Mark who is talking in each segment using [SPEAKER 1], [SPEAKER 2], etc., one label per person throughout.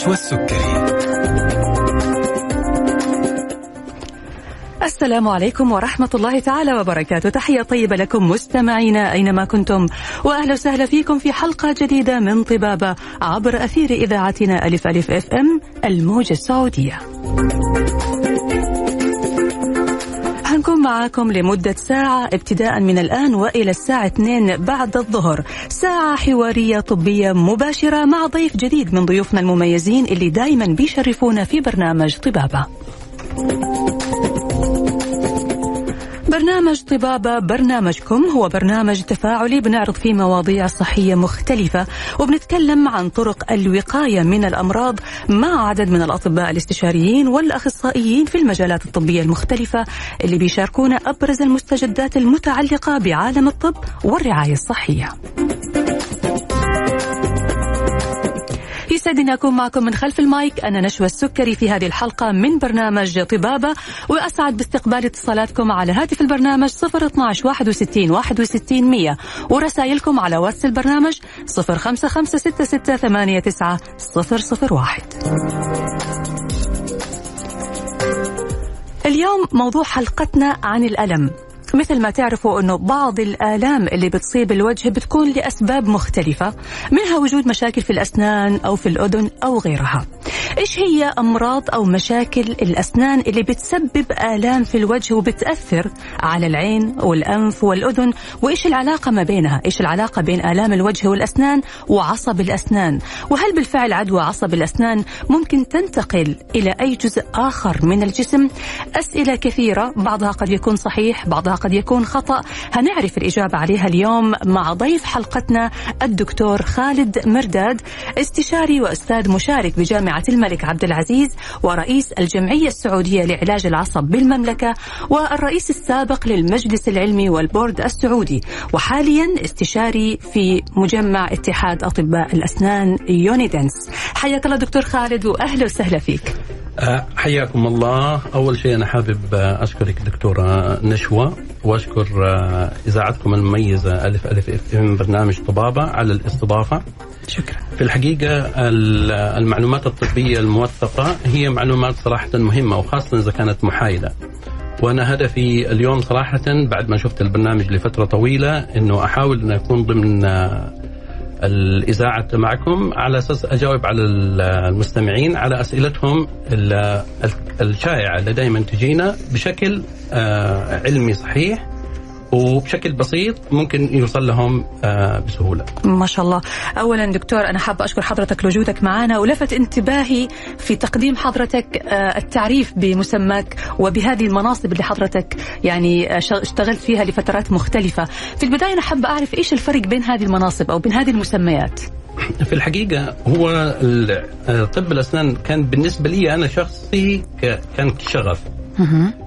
[SPEAKER 1] نشوى السكري
[SPEAKER 2] السلام عليكم ورحمة الله تعالى وبركاته. تحية طيبة لكم مستمعينا أينما كنتم. وأهلا وسهلا فيكم في حلقة جديدة من طبابة عبر أثير إذاعتنا ألف ألف أف أم الموجة السعودية. هنكون معاكم لمدة ساعة ابتداء من الآن وإلى الساعة 2 بعد الظهر. ساعة حوارية طبية مباشرة مع ضيف جديد من ضيوفنا المميزين اللي دايما بيشرفونا في برنامج طبابة. برنامج طبابة برنامجكم هو برنامج تفاعلي بنعرض فيه مواضيع صحية مختلفة وبنتكلم عن طرق الوقاية من الأمراض مع عدد من الأطباء الاستشاريين والأخصائيين في المجالات الطبية المختلفة اللي بيشاركونا أبرز المستجدات المتعلقة بعالم الطب والرعاية الصحية. يسعدني أكون معكم من خلف المايك. أنا نشوى السكري في هذه الحلقة من برنامج طبابة وأسعد باستقبال اتصالاتكم على هاتف البرنامج 012 61 61 100 ورسائلكم على واتس البرنامج 055 001 اليوم موضوع حلقتنا عن الألم. مثل ما تعرفوا أنه بعض الآلام اللي بتصيب الوجه بتكون لأسباب مختلفة منها وجود مشاكل في الأسنان أو في الأذن أو غيرها. إيش هي أمراض أو مشاكل الأسنان اللي بتسبب آلام في الوجه وبتأثر على العين والأنف والأذن؟ وإيش العلاقة ما بينها؟ إيش العلاقة بين آلام الوجه والأسنان وعصب الأسنان؟ وهل بالفعل عدوى عصب الأسنان ممكن تنتقل إلى أي جزء آخر من الجسم؟ أسئلة كثيرة بعضها قد يكون صحيح بعضها قد يكون خطأ. هنعرف الإجابة عليها اليوم مع ضيف حلقتنا الدكتور خالد مرداد استشاري وأستاذ مشارك بجامعة الملك عبد العزيز ورئيس الجمعية السعودية لعلاج العصب بالمملكة والرئيس السابق للمجلس العلمي والبورد السعودي. وحاليا استشاري في مجمع اتحاد أطباء الأسنان Unidents. حياك الله دكتور خالد وأهلا وسهلا فيك.
[SPEAKER 3] حياكم الله. أول شيء أنا حابب أشكرك دكتورة نشوى وأشكر إذاعتكم المميزة ألف ألف أف إم برنامج طبابة على الاستضافة.
[SPEAKER 2] شكرا.
[SPEAKER 3] في الحقيقة المعلومات الطبية الموثقة هي معلومات صراحة مهمة وخاصة إذا كانت محايدة. وأنا هدفي اليوم صراحة بعد ما شفت البرنامج لفترة طويلة إنه أحاول ان اكون ضمن الإذاعة معكم على أساس أجاوب على المستمعين على أسئلتهم الشائعة اللي دائما تجينا بشكل علمي صحيح. وبشكل بسيط ممكن يوصل لهم بسهولة.
[SPEAKER 2] ما شاء الله، اولا دكتور أنا حابة أشكر حضرتك لوجودك معنا ولفت انتباهي في تقديم حضرتك التعريف بمسماك وبهذه المناصب اللي حضرتك يعني اشتغلت فيها لفترات مختلفة. في البداية أنا حابة أعرف إيش الفرق بين هذه المناصب أو بين هذه المسميات؟
[SPEAKER 3] في الحقيقة هو طب الأسنان كان بالنسبة لي أنا شخصي كان شغف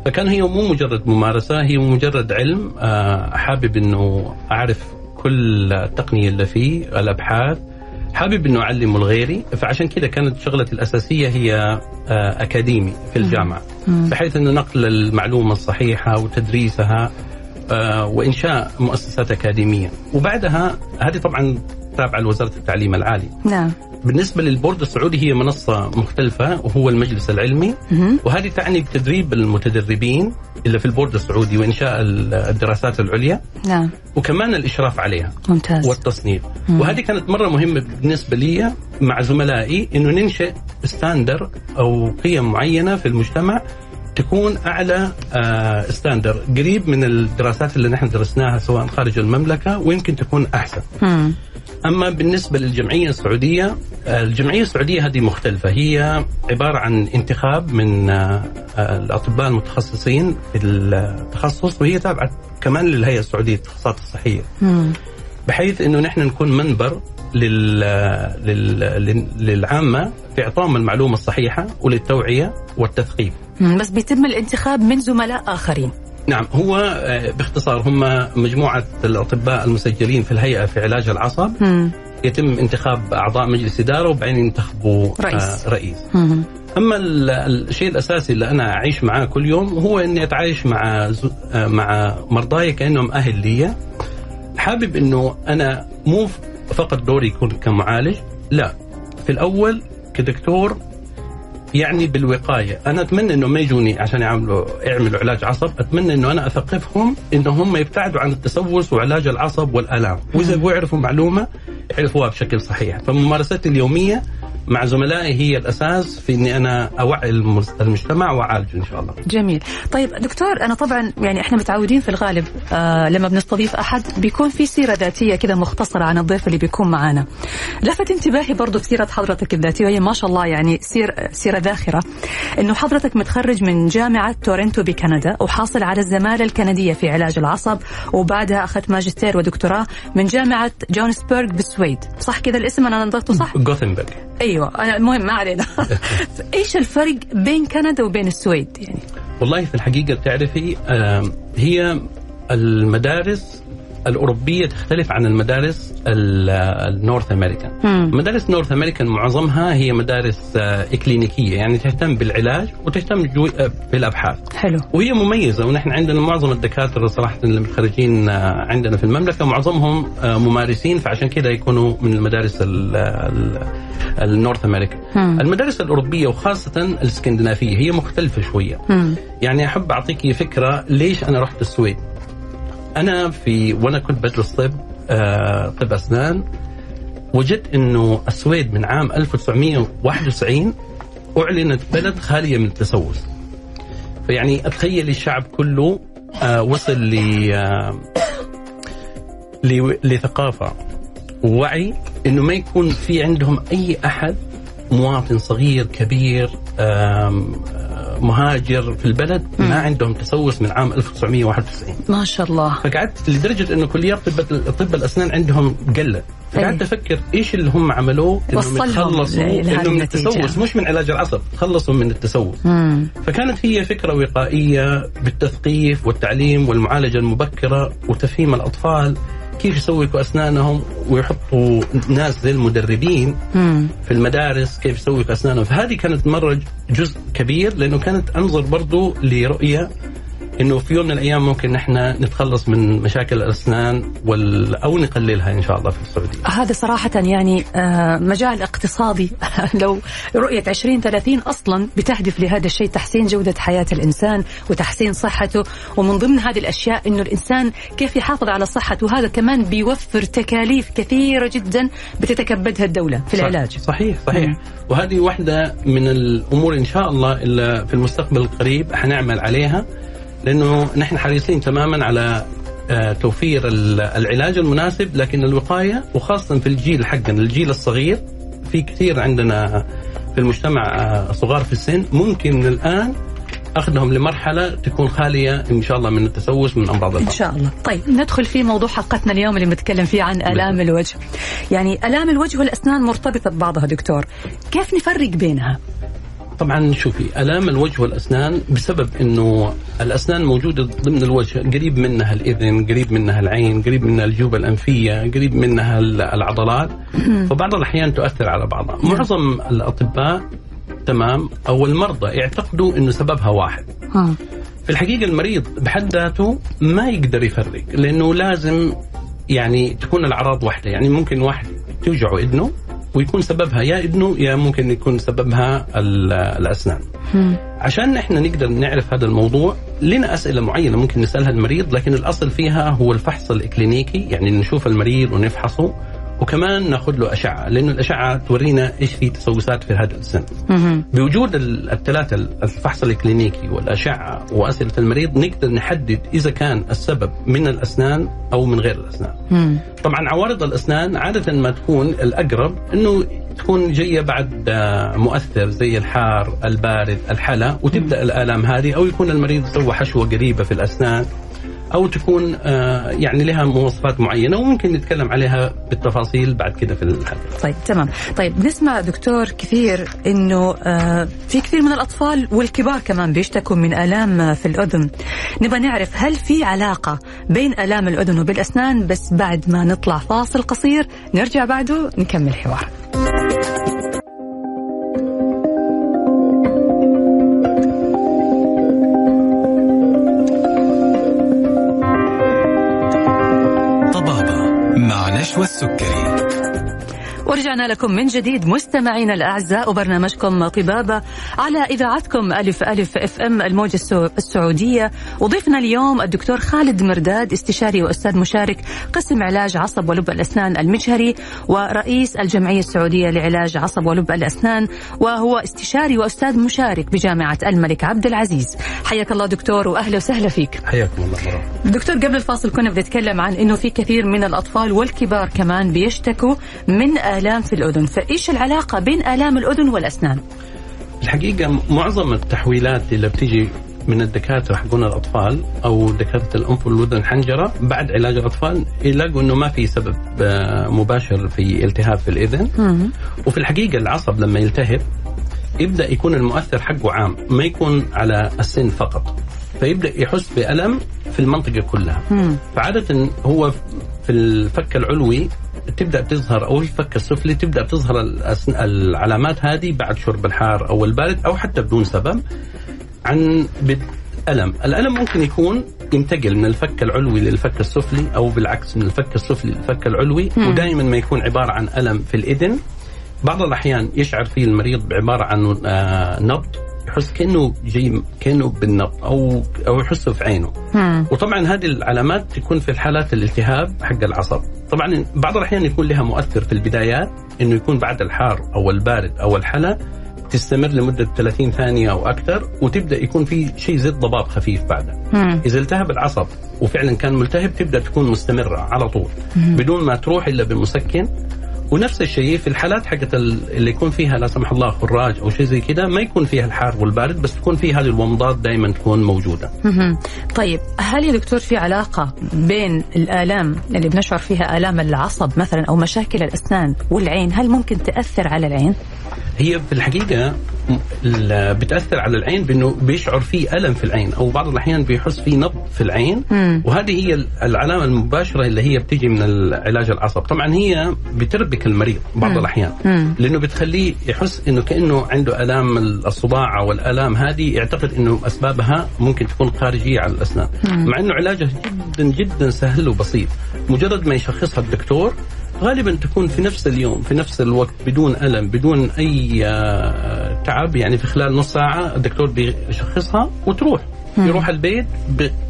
[SPEAKER 3] فكان هي مو مجرد ممارسة هي مجرد علم. حابب أنه أعرف كل التقنية اللي فيه الأبحاث. حابب أنه أعلمه لغيري. فعشان كذا كانت شغلتي الأساسية هي أكاديمي في الجامعة. بحيث أنه نقل المعلومة الصحيحة وتدريسها وإنشاء مؤسسات أكاديمية. وبعدها هذه طبعا تابعة لوزارة التعليم العالي.
[SPEAKER 2] نعم.
[SPEAKER 3] بالنسبة للبورد السعودي هي منصة مختلفة وهو المجلس العلمي. وهذه تعني بتدريب المتدربين اللي في البورد السعودي وإنشاء الدراسات العليا.
[SPEAKER 2] نعم.
[SPEAKER 3] وكمان الإشراف عليها.
[SPEAKER 2] ممتاز.
[SPEAKER 3] والتصنيف.
[SPEAKER 2] مم.
[SPEAKER 3] وهذه كانت مرة مهمة بالنسبة لي مع زملائي أنه ننشئ standard أو قيم معينة في المجتمع تكون أعلى آه، standard قريب من الدراسات اللي نحن درسناها سواء خارج المملكة ويمكن تكون أحسن.
[SPEAKER 2] مم.
[SPEAKER 3] أما بالنسبة للجمعية السعودية آه، الجمعية السعودية هذه مختلفة هي عبارة عن انتخاب من آه، آه، الأطباء المتخصصين في التخصص وهي تابعة كمان للهيئة السعودية للتخصصات الصحية
[SPEAKER 2] مم.
[SPEAKER 3] بحيث إنه نحن نكون منبر لل... لل... لل... للعامة في اعطائهم المعلومة الصحيحة وللتوعية والتثقيف.
[SPEAKER 2] بس بيتم الانتخاب من زملاء آخرين.
[SPEAKER 3] نعم هو آه، باختصار هم مجموعة الأطباء المسجلين في الهيئة في علاج العصب
[SPEAKER 2] مم.
[SPEAKER 3] يتم انتخاب أعضاء مجلس إدارة وبعدين ينتخبوا
[SPEAKER 2] رئيس.
[SPEAKER 3] آه، رئيس ال- الشيء الأساسي اللي أنا أعيش معاه كل يوم هو إني أتعايش مع ز- آه، مع مرضاي كأنهم أهل لي. حابب إنه أنا مو فقط دوري يكون كمعالج لا. في الأول كدكتور يعني بالوقاية، أنا أتمنى إنه ما يجوني عشان يعملوا يعملوا علاج عصب، أتمنى إنه أنا أثقفهم انه هم يبتعدوا عن التسوس وعلاج العصب والآلام، وإذا يعرفوا معلومة يعرفوها بشكل صحيح، فممارستي اليومية مع زملائي هي الأساس في إني أنا أوعي المجتمع وأعالجه إن شاء الله.
[SPEAKER 2] جميل، طيب دكتور أنا طبعا يعني إحنا متعودين في الغالب آه لما بنستضيف أحد بيكون في سيرة ذاتية كذا مختصرة عن الضيف اللي بيكون معانا. لفت انتباهي برضه في سيرة حضرتك الذاتية وهي ما شاء الله يعني سير سيرة ذاخرة إنه حضرتك متخرج من جامعة تورنتو بكندا وحاصل على الزمالة الكندية في علاج العصب وبعدها أخذت ماجستير ودكتوراه من جامعة جونسبرغ بالسويد، صح كذا الاسم أنا نطقته صح؟
[SPEAKER 3] جوثنبرغ
[SPEAKER 2] أيوه. أنا المهم ما علينا. إيش الفرق بين كندا وبين السويد يعني؟
[SPEAKER 3] والله في الحقيقة تعرفي هي المدارس الأوروبية تختلف عن المدارس النورث أمريكان مدارس نورث أمريكان معظمها هي مدارس إكلينيكية يعني تهتم بالعلاج وتهتم بالأبحاث.
[SPEAKER 2] حلو.
[SPEAKER 3] وهي مميزة ونحن عندنا معظم الدكاترة صراحة اللي متخرجين عندنا في المملكة معظمهم ممارسين فعشان كذا يكونوا من المدارس النورث أمريكان المدارس الأوروبية وخاصة الإسكندنافية هي مختلفة شوية.
[SPEAKER 2] مم.
[SPEAKER 3] يعني أحب أعطيك فكرة ليش أنا رحت السويد؟ أنا في وأنا كنت بدرس طب آه طب أسنان وجدت إنه السويد من عام 1991 أعلنت بلد خالية من التسوس. فيعني أتخيل الشعب كله آه وصل ل آه لثقافة ووعي إنه ما يكون في عندهم أي أحد مواطن صغير كبير مهاجر في البلد. ما عندهم تسوس من عام 1991
[SPEAKER 2] ما شاء الله
[SPEAKER 3] فقعدت لدرجة إنه كليات طب طب الأسنان عندهم قلت فقعدت. أفكر إيش اللي هم عملوه
[SPEAKER 2] إنهم
[SPEAKER 3] يتخلصوا انه من. التسوس مش من علاج العصب تخلصوا من التسوس
[SPEAKER 2] مم.
[SPEAKER 3] فكانت هي فكرة وقائية بالتثقيف والتعليم والمعالجة المبكرة وتفهيم الأطفال كيف يسوقوا أسنانهم ويحطوا ناس زي المدربين
[SPEAKER 2] مم.
[SPEAKER 3] في المدارس كيف يسوقوا أسنانهم فهذه كانت مرة جزء كبير لأنه كانت أنظر برضو لرؤية إنه في يوم من الأيام ممكن نحن نتخلص من مشاكل الأسنان وال... أو نقللها إن شاء الله في السعودية.
[SPEAKER 2] هذا صراحة يعني آه، مجال اقتصادي. لو رؤية 2030 أصلا بتهدف لهذا الشيء تحسين جودة حياة الإنسان وتحسين صحته. ومن ضمن هذه الأشياء أنه الإنسان كيف يحافظ على صحته. وهذا كمان بيوفر تكاليف كثيرة جدا بتتكبدها الدولة في العلاج.
[SPEAKER 3] صحيح صحيح.
[SPEAKER 2] مم.
[SPEAKER 3] وهذه واحدة من الأمور إن شاء الله اللي في المستقبل القريب حنعمل عليها. لأنه نحن حريصين تماما على آه، توفير ال- العلاج المناسب لكن الوقاية وخاصه في الجيل حقنا الجيل الصغير في كثير عندنا في المجتمع آه، صغار في السن ممكن من الآن أخذهم لمرحلة تكون خالية إن شاء الله من التسوس من أمراض
[SPEAKER 2] إن
[SPEAKER 3] العصب
[SPEAKER 2] شاء الله. طيب ندخل في موضوع حلقتنا اليوم اللي بنتكلم فيه عن آلام الوجه. يعني آلام الوجه والأسنان مرتبطة ببعضها دكتور. كيف نفرق بينها؟
[SPEAKER 3] طبعا شوفي آلام الوجه والأسنان بسبب إنه الأسنان موجودة ضمن الوجه قريب منها الإذن قريب منها العين قريب منها الجيوب الأنفية قريب منها ال- العضلات. فبعض الأحيان تؤثر على بعضها. معظم الأطباء تمام أو المرضى يعتقدوا إنه سببها واحد. في الحقيقة المريض بحد ذاته ما يقدر يفرق لأنه لازم يعني تكون الأعراض واحدة يعني ممكن واحد توجعه إذنه ويكون سببها يا اذنه يا ممكن يكون سببها ال- الأسنان
[SPEAKER 2] مم.
[SPEAKER 3] عشان إحنا نقدر نعرف هذا الموضوع لنا أسئلة معينة ممكن نسألها المريض لكن الأصل فيها هو الفحص الإكلينيكي يعني نشوف المريض ونفحصه وكمان ناخذ له أشعة لأنه الأشعة تورينا إيش في تسوسات في هذا السن. بوجود ال- الثلاثه الفحص الاكلينيكي والأشعة وأسئلة المريض نقدر نحدد إذا كان السبب من الأسنان أو من غير الأسنان
[SPEAKER 2] مم.
[SPEAKER 3] طبعا عوارض الأسنان عادة ما تكون الأقرب إنه تكون جاية بعد آه، مؤثر زي الحار، البارد، الحلا وتبدأ الآلام هذه أو يكون المريض سوى حشوة قريبة في الأسنان أو تكون آه، يعني لها مواصفات معينة وممكن نتكلم عليها بالتفاصيل بعد كده في الحلقة.
[SPEAKER 2] طيب تمام. طيب بنسمع دكتور كثير إنه آه في كثير من الأطفال والكبار كمان بيشتكوا من آلام في الأذن. نبغى نعرف هل في علاقة بين آلام الأذن وبالأسنان؟ بس بعد ما نطلع فاصل قصير نرجع بعده نكمل حوار.
[SPEAKER 1] طبابة مع نشوى السكري
[SPEAKER 2] ورجعنا لكم من جديد مستمعينا الأعزاء وبرنامجكم طبابة على إذاعتكم ألف ألف إف إم الموجة السعودية. وضيفنا اليوم الدكتور خالد مرداد استشاري وأستاذ مشارك قسم علاج عصب ولب الأسنان المجهري ورئيس الجمعية السعودية لعلاج عصب ولب الأسنان وهو استشاري وأستاذ مشارك بجامعة الملك عبد العزيز. حياك الله دكتور وأهلا وسهلا فيك.
[SPEAKER 3] حياكم الله
[SPEAKER 2] دكتور قبل الفاصل كنا بنتكلم عن إنه في كثير من الأطفال والكبار كمان بيشتكوا من آلام في الأذن. فإيش العلاقة بين آلام الأذن والأسنان؟
[SPEAKER 3] الحقيقة معظم التحويلات اللي بتيجي من الدكاترة حقون الأطفال أو دكاترة الأنف والأذن الحنجره بعد علاج الأطفال يلاقوا إنه ما في سبب آه، مباشر في التهاب في الإذن. وفي الحقيقة العصب لما يلتهب يبدأ يكون المؤثر حقه عام ما يكون على السن فقط. فيبدأ يحس بألم في المنطقة كلها. فعادة هو في الفك العلوي تبدأ تظهر أو الفك السفلي تبدأ تظهر العلامات هذه بعد شرب الحار أو البارد أو حتى بدون سبب عن ألم الألم ممكن يكون ينتقل من الفك العلوي للفك السفلي أو بالعكس من الفك السفلي للفك العلوي ودائما ما يكون عبارة عن ألم في الإذن. بعض الأحيان يشعر فيه المريض بعبارة عن آه، نبض. يحس كأنه جاي كأنه بالنبض أو أو يحسه في عينه مم. وطبعا هذه العلامات تكون في الحالات الالتهاب حق العصب طبعا بعض الأحيان يكون لها مؤثر في البدايات إنه يكون بعد الحار أو البارد أو الحلا تستمر لمدة 30 ثانية أو أكثر وتبدأ يكون في شيء زي الضباب خفيف بعدها مم. إذا التهب العصب وفعلا كان ملتهب تبدأ تكون مستمرة على طول مم. بدون ما تروح إلا بمسكن ونفس الشيء في الحالات حقت اللي يكون فيها لا سمح الله خراج أو شيء زي كذا ما يكون فيها الحار والبارد بس تكون فيه هذه الومضات دائما تكون موجودة.
[SPEAKER 2] طيب هل يا دكتور في علاقة بين الآلام اللي بنشعر فيها آلام العصب مثلا أو مشاكل الأسنان والعين هل ممكن تأثر على العين؟
[SPEAKER 3] هي في الحقيقة بتأثر على العين بأنه بيشعر في ألم في العين أو بعض الأحيان بيحس في نبض في العين مم. وهذه هي العلامة المباشرة اللي هي بتيجي من علاج العصب طبعا هي بتربك المريض بعض مم. الأحيان مم. لأنه بتخليه يحس إنه كأنه عنده ألام الصداع أو الالام هذه يعتقد إنه أسبابها ممكن تكون خارجية على الأسنان مم. مع إنه علاجها جدا جدا سهل وبسيط مجرد ما يشخصها الدكتور غالبا تكون في نفس اليوم في نفس الوقت بدون ألم بدون أي آه، تعب يعني في خلال نص ساعة الدكتور بيشخصها وتروح مم. يروح البيت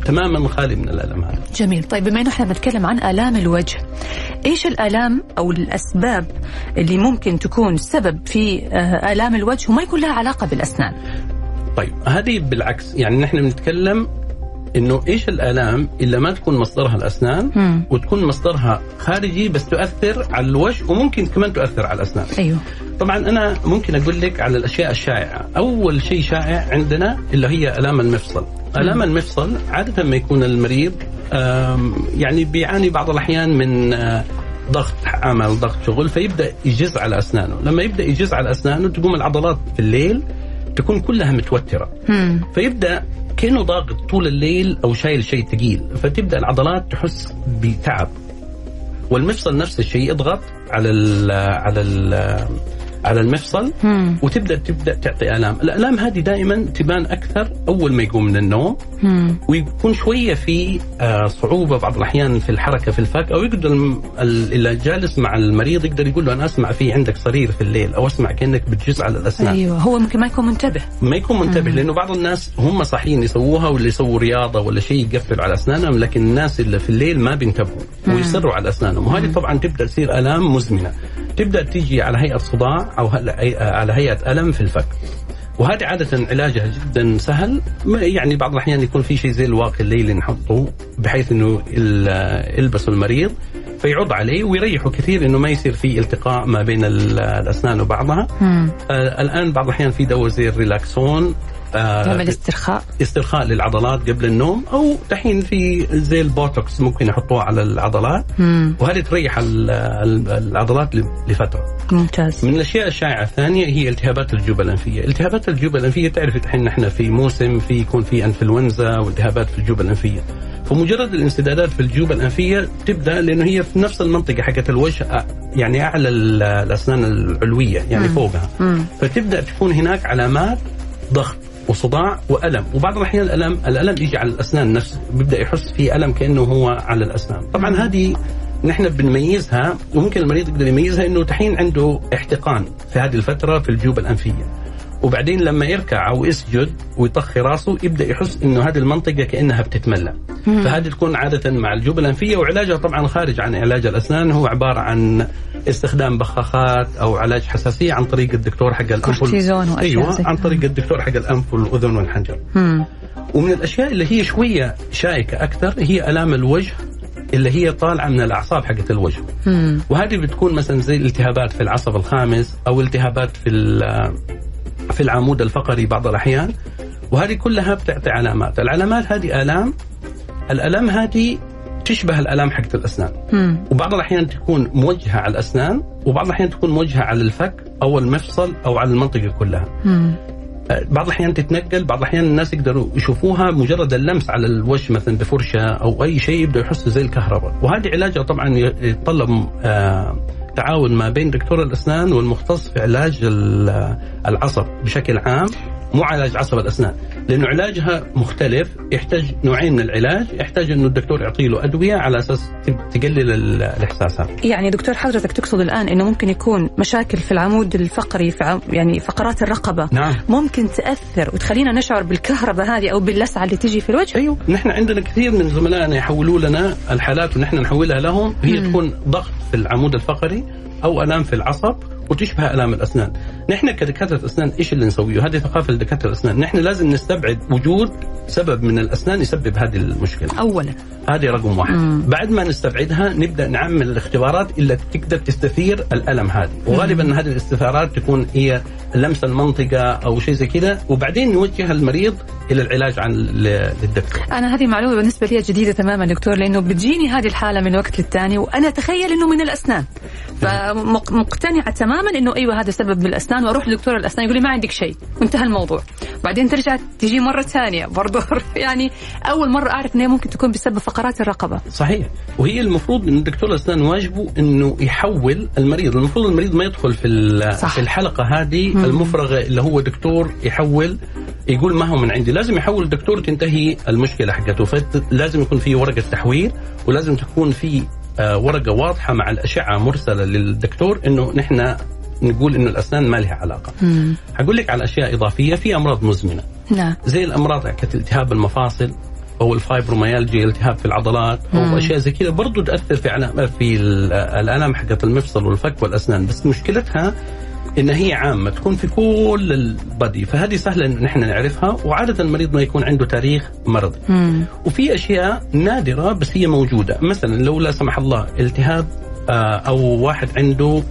[SPEAKER 3] تماما خالي من الألم هذا.
[SPEAKER 2] جميل، طيب بما إنه إحنا بنتكلم عن آلام الوجه، إيش الآلام أو الأسباب اللي ممكن تكون سبب في آه، آلام الوجه وما يكون لها علاقة بالأسنان؟
[SPEAKER 3] طيب هذه بالعكس يعني نحن بنتكلم إنه إيش الآلام إلا ما تكون مصدرها الأسنان مم. وتكون مصدرها خارجي بس تؤثر على الوجه وممكن كمان تؤثر على الأسنان.
[SPEAKER 2] أيوه.
[SPEAKER 3] طبعا أنا ممكن أقول لك على الأشياء الشائعة. أول شيء شائع عندنا اللي هي آلام المفصل. آلام المفصل عادة ما يكون المريض يعني بيعاني بعض الأحيان من آه، ضغط عمل ضغط شغل فيبدأ يجز على أسنانه. لما يبدأ يجز على أسنانه تقوم العضلات في الليل تكون كلها متوترة. مم. فيبدأ كأنه ضاغط طول الليل أو شايل شيء ثقيل. فتبدا العضلات تحس بتعب. والمفصل نفس الشيء يضغط على ال على ال على المفصل مم. وتبدا تبدأ تعطي آلام، الآلام هذه دائما تبان أكثر أول ما يقوم من النوم مم. ويكون شوية في آه، صعوبة بعض الأحيان في الحركة في الفك أو يقدر اللي جالس مع المريض يقدر يقول له أنا أسمع في عندك صرير في الليل أو أسمع كأنك بتجز على الأسنان
[SPEAKER 2] أيوه هو ممكن ما يكون منتبه
[SPEAKER 3] ما يكون منتبه مم. لأنه بعض الناس هم صحيين يسووها ولا يسووا رياضة ولا شيء يقفل على أسنانهم لكن الناس اللي في الليل ما بينتبهوا ويصروا على أسنانهم وهذه طبعا تبدأ تصير آلام مزمنة تبدأ تيجي على هيئة صداع أو على هيئة ألم في الفك. وهذه عادة علاجها جدا سهل. يعني بعض الأحيان يكون في شيء زي الواقي الليلي نحطه بحيث أنه يلبسه المريض فيعض عليه ويريحه كثير إنه ما يصير في التقاء ما بين الأسنان وبعضها. آه الآن بعض الأحيان في دواء زي ال Relaxon
[SPEAKER 2] تعمل استرخاء؟
[SPEAKER 3] استرخاء للعضلات قبل النوم أو دحين في زي البوتوكس ممكن يحطوها على العضلات. مم. وهذه تريح العضلات لفترة.
[SPEAKER 2] ممتاز.
[SPEAKER 3] من الأشياء الشائعة الثانية هي التهابات الجيوب الانفيه، التهابات الجيوب الانفيه تعرف الحين نحن في موسم في يكون في إنفلونزا والتهابات في الجيوب الانفيه فمجرد الانسدادات في الجيوب الانفيه تبدأ لأنه هي في نفس المنطقة حقت الوجه يعني أعلى الأسنان العلوية يعني مم. فوقها. مم. فتبدأ تكون هناك علامات ضغط. وصداع وألم. وبعض الأحيان الالم الألم يجي على الأسنان نفسه بيبدأ يحس في ألم كأنه هو على الأسنان. طبعا هذه نحن بنميزها وممكن المريض يقدر يميزها إنه دحين عنده احتقان في هذه الفترة في الجيوب الأنفية. وبعدين لما يركع أو يسجد ويطخي راسه يبدأ يحس إنه هذه المنطقة كأنها بتتملى فهذه تكون عادة مع الجيوب الانفيه وعلاجها طبعا خارج عن علاج الأسنان هو عبارة عن استخدام بخاخات أو علاج حساسية عن طريق الدكتور حق الأنف
[SPEAKER 2] أيوه
[SPEAKER 3] عن. طريق الدكتور حق الأنف والأذن والحنجر. ومن الأشياء اللي هي شوية شائكة أكثر هي ألام الوجه اللي هي طالعة من الأعصاب حقت الوجه
[SPEAKER 2] مم.
[SPEAKER 3] وهذه بتكون مثلا زي الالتهابات في العصب الخامس أو التهابات في في العمود الفقري بعض الأحيان وهذه كلها بتعطي علامات. العلامات هذه آلام. الالام هذه تشبه الألام حقت الأسنان.
[SPEAKER 2] مم.
[SPEAKER 3] وبعض الأحيان تكون موجهة على الأسنان وبعض الأحيان تكون موجهة على الفك أو المفصل أو على المنطقة كلها.
[SPEAKER 2] مم.
[SPEAKER 3] بعض الأحيان تتنقل بعض الأحيان الناس يقدروا يشوفوها مجرد اللمس على الوجه مثلا بفرشة أو أي شيء يبدأ يحسوا زي الكهرباء. وهذه علاجها طبعا يتطلب آه، تعاون ما بين دكتور الأسنان والمختص في علاج ال- العصب بشكل عام. مو علاج عصب الأسنان لأنه علاجها مختلف يحتاج نوعين من العلاج يحتاج إنه الدكتور يعطي له أدوية على أساس تقلل ال- الاحساس هذا
[SPEAKER 2] يعني دكتور حضرتك تقصد الآن أنه ممكن يكون مشاكل في العمود الفقري في عم يعني فقرات الرقبة
[SPEAKER 3] نعم
[SPEAKER 2] ممكن تأثر وتخلينا نشعر بالكهرباء هذه أو باللسعة اللي تيجي في الوجه
[SPEAKER 3] أيوه نحن عندنا كثير من زملائنا يحولوا لنا الحالات ونحن نحولها لهم هي
[SPEAKER 2] مم.
[SPEAKER 3] تكون ضغط في العمود الفقري أو ألام في العصب وتشبه ألام الأسنان. نحن كدكاترة أسنان إيش اللي نسويه؟ هذه ثقافة لدكاتره الأسنان، نحن لازم نستبعد وجود سبب من الأسنان يسبب هذه المشكلة.
[SPEAKER 2] أولا.
[SPEAKER 3] هذه رقم واحد.
[SPEAKER 2] مم.
[SPEAKER 3] بعد ما نستبعدها نبدأ نعمل الاختبارات اللي تقدر تستثير الألم هذه. وغالبا هذه الاستثارات تكون هي لمس المنطقة أو شيء زي كذا. وبعدين نوجه المريض إلى العلاج عن للدكتور.
[SPEAKER 2] أنا هذه معلومة بالنسبة لي جديدة تماما دكتور لأنه بتجيني هذه الحالة من وقت للتاني وأنا أتخيل أنه من الأسنان. فمقتنعة تماما أنه أيوة هذا سبب من الأسنان وأروح لدكتور الأسنان يقول لي ما عندك شيء. وانتهى الموضوع. بعدين ترجع تجي مرة ثانية برضه يعني أول مرة أعرف أنها ممكن تكون بسبب فقرات الرقبة.
[SPEAKER 3] صحيح. وهي المفروض إن دكتور الأسنان واجبه إنه يحول المريض. المفروض المريض ما يدخل في
[SPEAKER 2] صح.
[SPEAKER 3] في الحلقة هذه
[SPEAKER 2] مم.
[SPEAKER 3] المفرغة اللي هو دكتور يحول يقول ما هو من عندي. لازم يحول الدكتور تنتهي المشكلة حقته. فلازم يكون في ورقة تحويل ولازم تكون في آه، ورقة واضحة مع الأشعة مرسلة للدكتور إنه نحن نقول إنه الأسنان ما لها علاقة.
[SPEAKER 2] مم.
[SPEAKER 3] حقول لك على أشياء إضافية في أمراض مزمنة.
[SPEAKER 2] نعم.
[SPEAKER 3] زي الأمراض كالتهاب المفاصل أو الفايبروميالجيا التهاب في العضلات أو
[SPEAKER 2] مم.
[SPEAKER 3] أشياء زي كذا برضو تأثر في علام في ال- الألام حقت المفصل والفك والأسنان. بس مشكلتها إن هي عامة تكون في كل البدي فهذه سهلة إن نحن نعرفها وعادة المريض ما يكون عنده تاريخ مرضي.
[SPEAKER 2] مم.
[SPEAKER 3] وفي أشياء نادرة بس هي موجودة. مثلا لو لا سمح الله التهاب آه، أو واحد عنده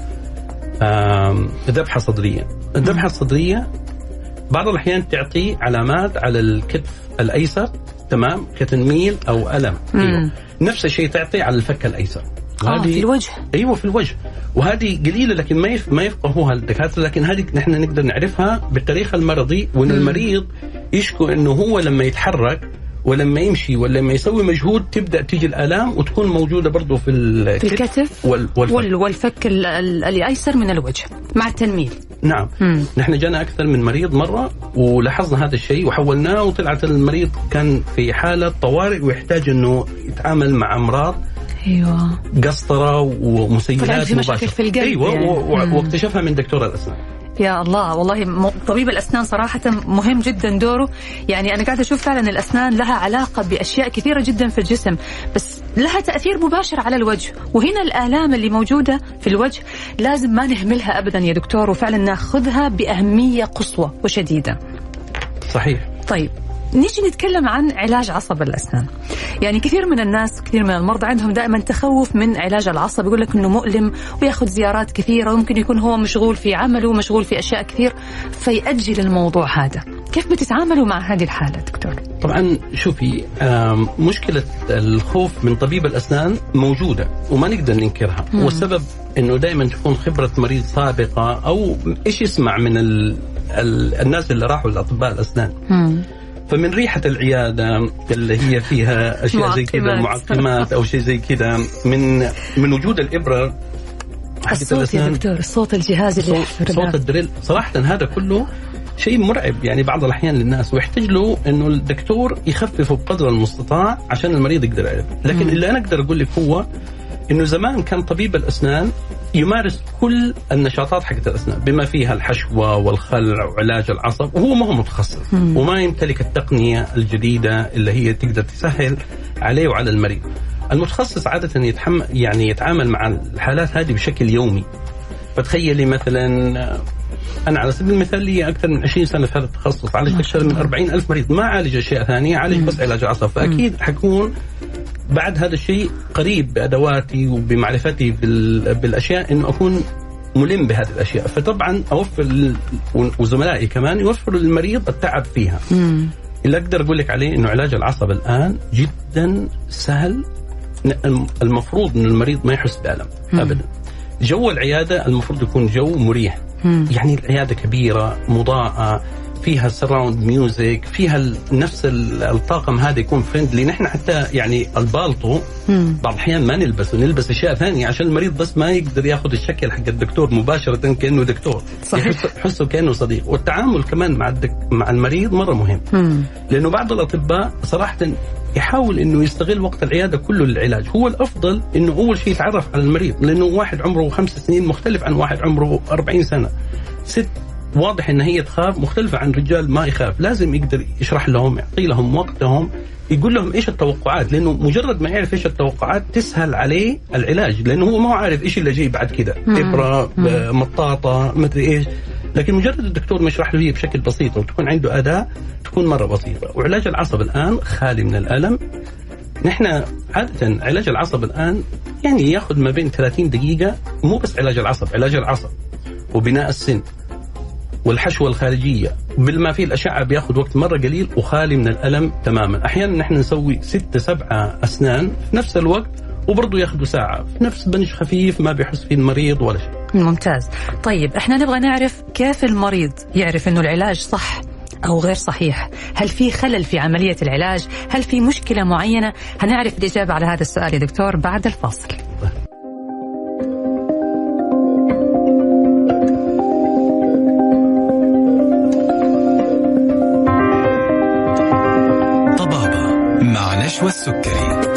[SPEAKER 3] ذبحه صدرية الذبحة الصدرية بعض الأحيان تعطي علامات على الكتف الأيسر تمام كتنميل أو ألم
[SPEAKER 2] مم.
[SPEAKER 3] أيوه. نفس الشيء تعطي على الفك الأيسر
[SPEAKER 2] آه في الوجه
[SPEAKER 3] أيوه في الوجه وهذه قليلة لكن ما يف... ما يفقهوها الدكاترة لكن هذه نحن نقدر نعرفها بالتاريخ المرضي وإن
[SPEAKER 2] مم.
[SPEAKER 3] المريض يشكو إنه هو لما يتحرك ولما يمشي ولما يسوي مجهود تبدأ تيجي الآلام وتكون موجودة برضه في
[SPEAKER 2] في
[SPEAKER 3] الكتف
[SPEAKER 2] الكتف
[SPEAKER 3] وال... والفك.
[SPEAKER 2] وال- والفك ال- ال- الايسر من الوجه مع التنميل
[SPEAKER 3] نعم
[SPEAKER 2] مم.
[SPEAKER 3] نحن جانا أكثر من مريض مرة ولاحظنا هذا الشيء وحولناه وطلعت المريض كان في حالة طوارئ ويحتاج إنه يتعامل مع
[SPEAKER 2] أمراض
[SPEAKER 3] أيوه
[SPEAKER 2] قسطرة
[SPEAKER 3] ومسيلات مباشرة
[SPEAKER 2] في القلب
[SPEAKER 3] أيوه
[SPEAKER 2] يعني.
[SPEAKER 3] واكتشفها من دكتور الأسنان
[SPEAKER 2] يا الله والله طبيب الأسنان صراحة مهم جدا دوره. يعني أنا قاعدة أشوف فعلا الأسنان لها علاقة بأشياء كثيرة جدا في الجسم بس لها تأثير مباشر على الوجه. وهنا الآلام اللي موجودة في الوجه لازم ما نهملها ابدا يا دكتور وفعلا ناخذها بأهمية قصوى وشديدة.
[SPEAKER 3] صحيح.
[SPEAKER 2] طيب. نيجي نتكلم عن علاج عصب الأسنان. يعني كثير من الناس كثير من المرضى عندهم دائما تخوف من علاج العصب يقول لك إنه مؤلم ويأخذ زيارات كثيرة وممكن يكون هو مشغول في عمله ومشغول في أشياء كثير فيأجل الموضوع هذا. كيف بتتعاملوا مع هذه الحالة دكتور؟
[SPEAKER 3] طبعا شوفي آم، مشكلة الخوف من طبيب الأسنان موجودة وما نقدر ننكرها
[SPEAKER 2] مم.
[SPEAKER 3] والسبب أنه دائما تكون خبرة مريض سابقة أو إيش يسمع من ال... ال... الناس اللي راحوا لأطباء الأسنان فمن ريحة العيادة اللي هي فيها أشياء زي كذا
[SPEAKER 2] معقمات.
[SPEAKER 3] أو شيء زي كذا من من وجود الإبرة حقت
[SPEAKER 2] الصوت يا دكتور الصوت الجهاز اللي
[SPEAKER 3] صوت, صوت. الدريل صراحة هذا كله شيء مرعب يعني بعض الأحيان للناس ويحتاج له أنه الدكتور يخففه بقدر المستطاع عشان المريض يقدر يعرف لكن
[SPEAKER 2] مم.
[SPEAKER 3] اللي أنا أقدر أقول لك هو إنه زمان كان طبيب الأسنان يمارس كل النشاطات حقت الأسنان بما فيها الحشوة والخلع وعلاج العصب وهو ما هو متخصص مم. وما يمتلك التقنية الجديدة اللي هي تقدر تسهل عليه وعلى المريض. المتخصص عادة يتحمل يعني يتعامل مع الحالات هذه بشكل يومي. فتخيلي مثلا أنا على سبيل المثال لي أكثر من 20 سنة في هذا التخصص عالجت أكثر من 40 ألف مريض ما عالج أشياء ثانية عالج بس علاج عصب فأكيد حكون بعد هذا الشيء قريب بادواتي وبمعرفتي بالأشياء إنه أكون ملم بهذه الأشياء. فطبعا أوفر وزملائي كمان يوفروا للمريض التعب فيها. مم. اللي أقدر أقول لك عليه إنه علاج العصب الآن جدا سهل. المفروض إن المريض ما يحس بألم ابدا. جو العيادة المفروض يكون جو مريح. مم. يعني العيادة كبيرة مضاءة فيها surround music فيها نفس الطاقم هذا يكون friendly نحن حتى يعني البالطو بعض الأحيان ما نلبسه نلبس أشياء ثانية عشان المريض بس ما يقدر ياخذ الشكل حق الدكتور مباشرة كأنه دكتور. صحيح. يحسه كأنه صديق. والتعامل كمان مع الدك مع المريض مرة مهم. مم. لأنه بعض الأطباء صراحة يحاول إنه يستغل وقت العيادة كله للعلاج، هو الأفضل إنه أول شيء يتعرف على المريض لأنه واحد عمره خمس سنين مختلف عن واحد عمره 40 سنة. ست واضح إن هي تخاف مختلفة عن رجال ما يخاف. لازم يقدر يشرح لهم يعطي لهم وقتهم يقول لهم إيش التوقعات لأنه مجرد ما يعرف إيش التوقعات تسهل عليه العلاج لأنه هو ما هو عارف إيش اللي جاي بعد كذا إبرة مطاطة مدري إيش. لكن مجرد الدكتور ما يشرح له بشكل بسيط وتكون عنده أداة تكون مرة بسيطة. وعلاج العصب الآن خالي من الألم. نحن عادة علاج العصب الآن يعني ياخذ ما بين 30 دقيقة مو بس علاج العصب علاج العصب وبناء السن. والحشوة الخارجية بالما فيه الأشعة بياخذ وقت مرة قليل وخالي من الألم تماما. أحيانا نحن نسوي ستة سبعة أسنان في نفس الوقت وبرضه ياخذوا ساعة في نفس بنش خفيف ما بيحس فيه المريض ولا شيء.
[SPEAKER 2] ممتاز. طيب إحنا نبغى نعرف كيف المريض يعرف إنه العلاج صح أو غير صحيح؟ هل في خلل في عملية العلاج؟ هل في مشكلة معينة؟ هنعرف الإجابة على هذا السؤال يا دكتور بعد الفاصل. والسكري.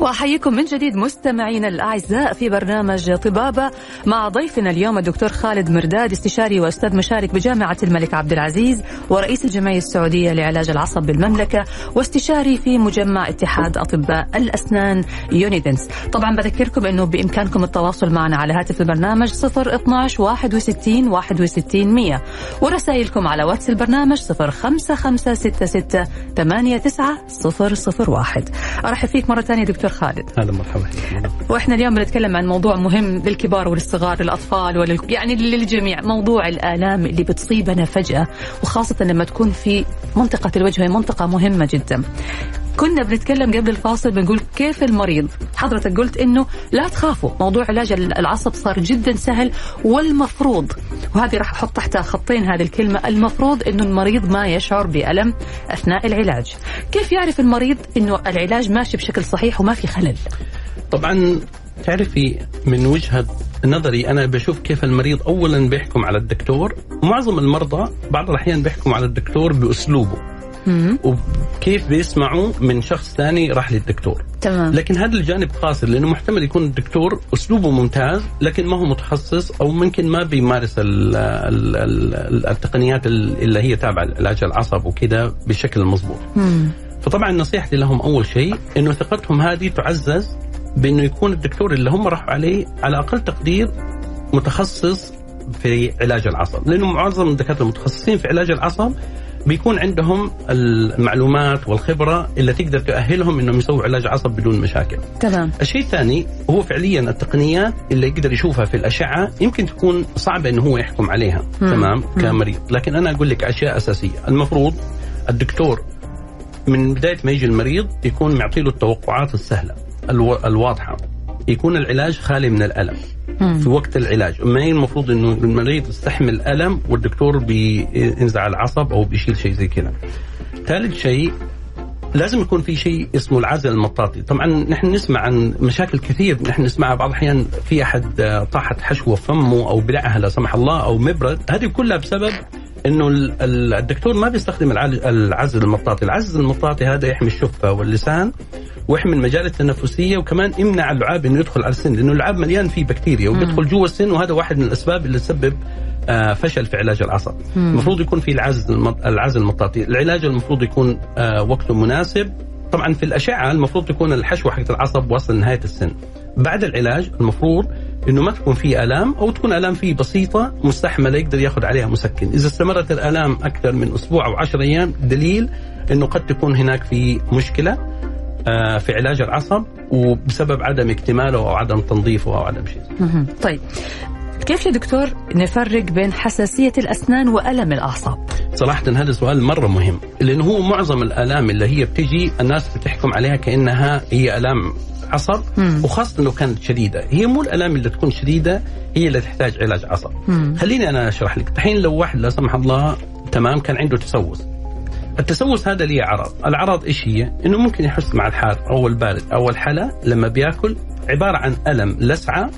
[SPEAKER 2] وأحييكم من جديد مستمعينا الأعزاء في برنامج طبابة مع ضيفنا اليوم الدكتور خالد مرداد استشاري وأستاذ مشارك بجامعة الملك عبد العزيز ورئيس الجمعية السعودية لعلاج العصب بالمملكة واستشاري في مجمع اتحاد أطباء الأسنان Unidents طبعا بذكركم إنه بإمكانكم التواصل معنا على هاتف البرنامج 012 61 61 100 ورسائلكم على واتس البرنامج 05566 89 001 أرحب فيك مرة ثانية دكتور خالد.
[SPEAKER 3] هلا مرحبا.
[SPEAKER 2] وإحنا اليوم بنتكلم عن موضوع مهم للكبار وللصغار للأطفال ولل... يعني للجميع. موضوع الآلام اللي بتصيبنا فجأة وخاصة لما تكون في منطقة الوجه هي منطقة مهمة جدا. كنا بنتكلم قبل الفاصل بنقول كيف المريض؟ حضرتك قلت إنه لا تخافوا موضوع علاج العصب صار جدا سهل والمفروض وهذه راح أحط تحتها خطين هذه الكلمة المفروض إنه المريض ما يشعر بألم أثناء العلاج. كيف يعرف المريض إنه العلاج ماشي بشكل صحيح وما في خلل؟
[SPEAKER 3] طبعا تعرفي من وجهة نظري أنا بشوف كيف المريض اولا بيحكم على الدكتور معظم المرضى بعض الأحيان بيحكم على الدكتور بأسلوبه. وكيف بيسمعوا من شخص ثاني راح للدكتور.
[SPEAKER 2] تمام.
[SPEAKER 3] لكن هذا الجانب قاصر لأنه محتمل يكون الدكتور أسلوبه ممتاز لكن ما هو متخصص أو ممكن ما بيمارس ال ال ال التقنيات اللي هي تابعة لعلاج العصب وكذا بشكل مضبوط فطبعا نصيحتي لهم أول شيء إنه ثقتهم هذه تعزز بإنه يكون الدكتور اللي هم راحوا عليه على أقل تقدير متخصص في علاج العصب لأنه معظم الدكاترة المتخصصين في علاج العصب بيكون عندهم المعلومات والخبرة اللي تقدر تاهلهم إنهم يسووا علاج عصب بدون مشاكل.
[SPEAKER 2] تمام.
[SPEAKER 3] الشيء الثاني هو فعليا التقنيات اللي يقدر يشوفها في الأشعة يمكن تكون صعبة إنه هو يحكم عليها مم. تمام مم. كمريض، لكن أنا أقول لك أشياء أساسية، المفروض الدكتور من بداية ما يجي المريض يكون معطي له التوقعات السهلة ألو... الواضحة يكون العلاج خالي من الألم في وقت العلاج. ما هي المفروض إنه المريض يستحمل ألم والدكتور بينزع العصب أو بيشيل شيء زي كذا. ثالث شيء لازم يكون في شيء اسمه العزل المطاطي. طبعا نحن نسمع عن مشاكل كثير نحن نسمعها بعض الأحيان في أحد طاحت حشوة فمه أو بلعها لا سمح الله أو مبرد. هذه كلها بسبب إنه الدكتور ما بيستخدم العزل المطاطي، العزل المطاطي هذا يحمي الشفة واللسان ويحمي المجال التنفسية وكمان يمنع اللعاب إنه يدخل على السن لأنه اللعاب مليان فيه بكتيريا وبيدخل جوا السن وهذا واحد من الأسباب اللي تسبب آه، فشل في علاج العصب المفروض يكون في العزل العزل المطاطي. العلاج المفروض يكون آه، وقته مناسب. طبعا في الأشعة المفروض تكون الحشوة حقت العصب واصل لنهاية السن. بعد العلاج المفروض إنه ما تكون في آلام أو تكون آلام فيه بسيطة مستحملة يقدر ياخذ عليها مسكن. إذا استمرت الآلام أكثر من أسبوع أو 10 أيام دليل إنه قد تكون هناك في مشكلة. في علاج العصب وبسبب عدم اكتماله أو عدم تنظيفه أو عدم شيء.
[SPEAKER 2] طيب كيف يا دكتور نفرق بين حساسية الأسنان وألم الأعصاب؟
[SPEAKER 3] صراحة هذا سؤال مرة مهم لأنه هو معظم الآلام اللي هي بتجي الناس بتحكم عليها كأنها هي آلام عصب
[SPEAKER 2] مم.
[SPEAKER 3] وخاصة لو كانت شديدة هي مو الآلام اللي تكون شديدة هي اللي تحتاج علاج عصب
[SPEAKER 2] مم.
[SPEAKER 3] خليني أنا أشرح لك الحين لو واحد لا سمح الله تمام كان عنده تسوس التسوس هذا ليه عرض. الأعراض إيش هي؟ إنه ممكن يحس مع الحار. أو البارد أو الحلا لما بيأكل عبارة عن ألم لسعة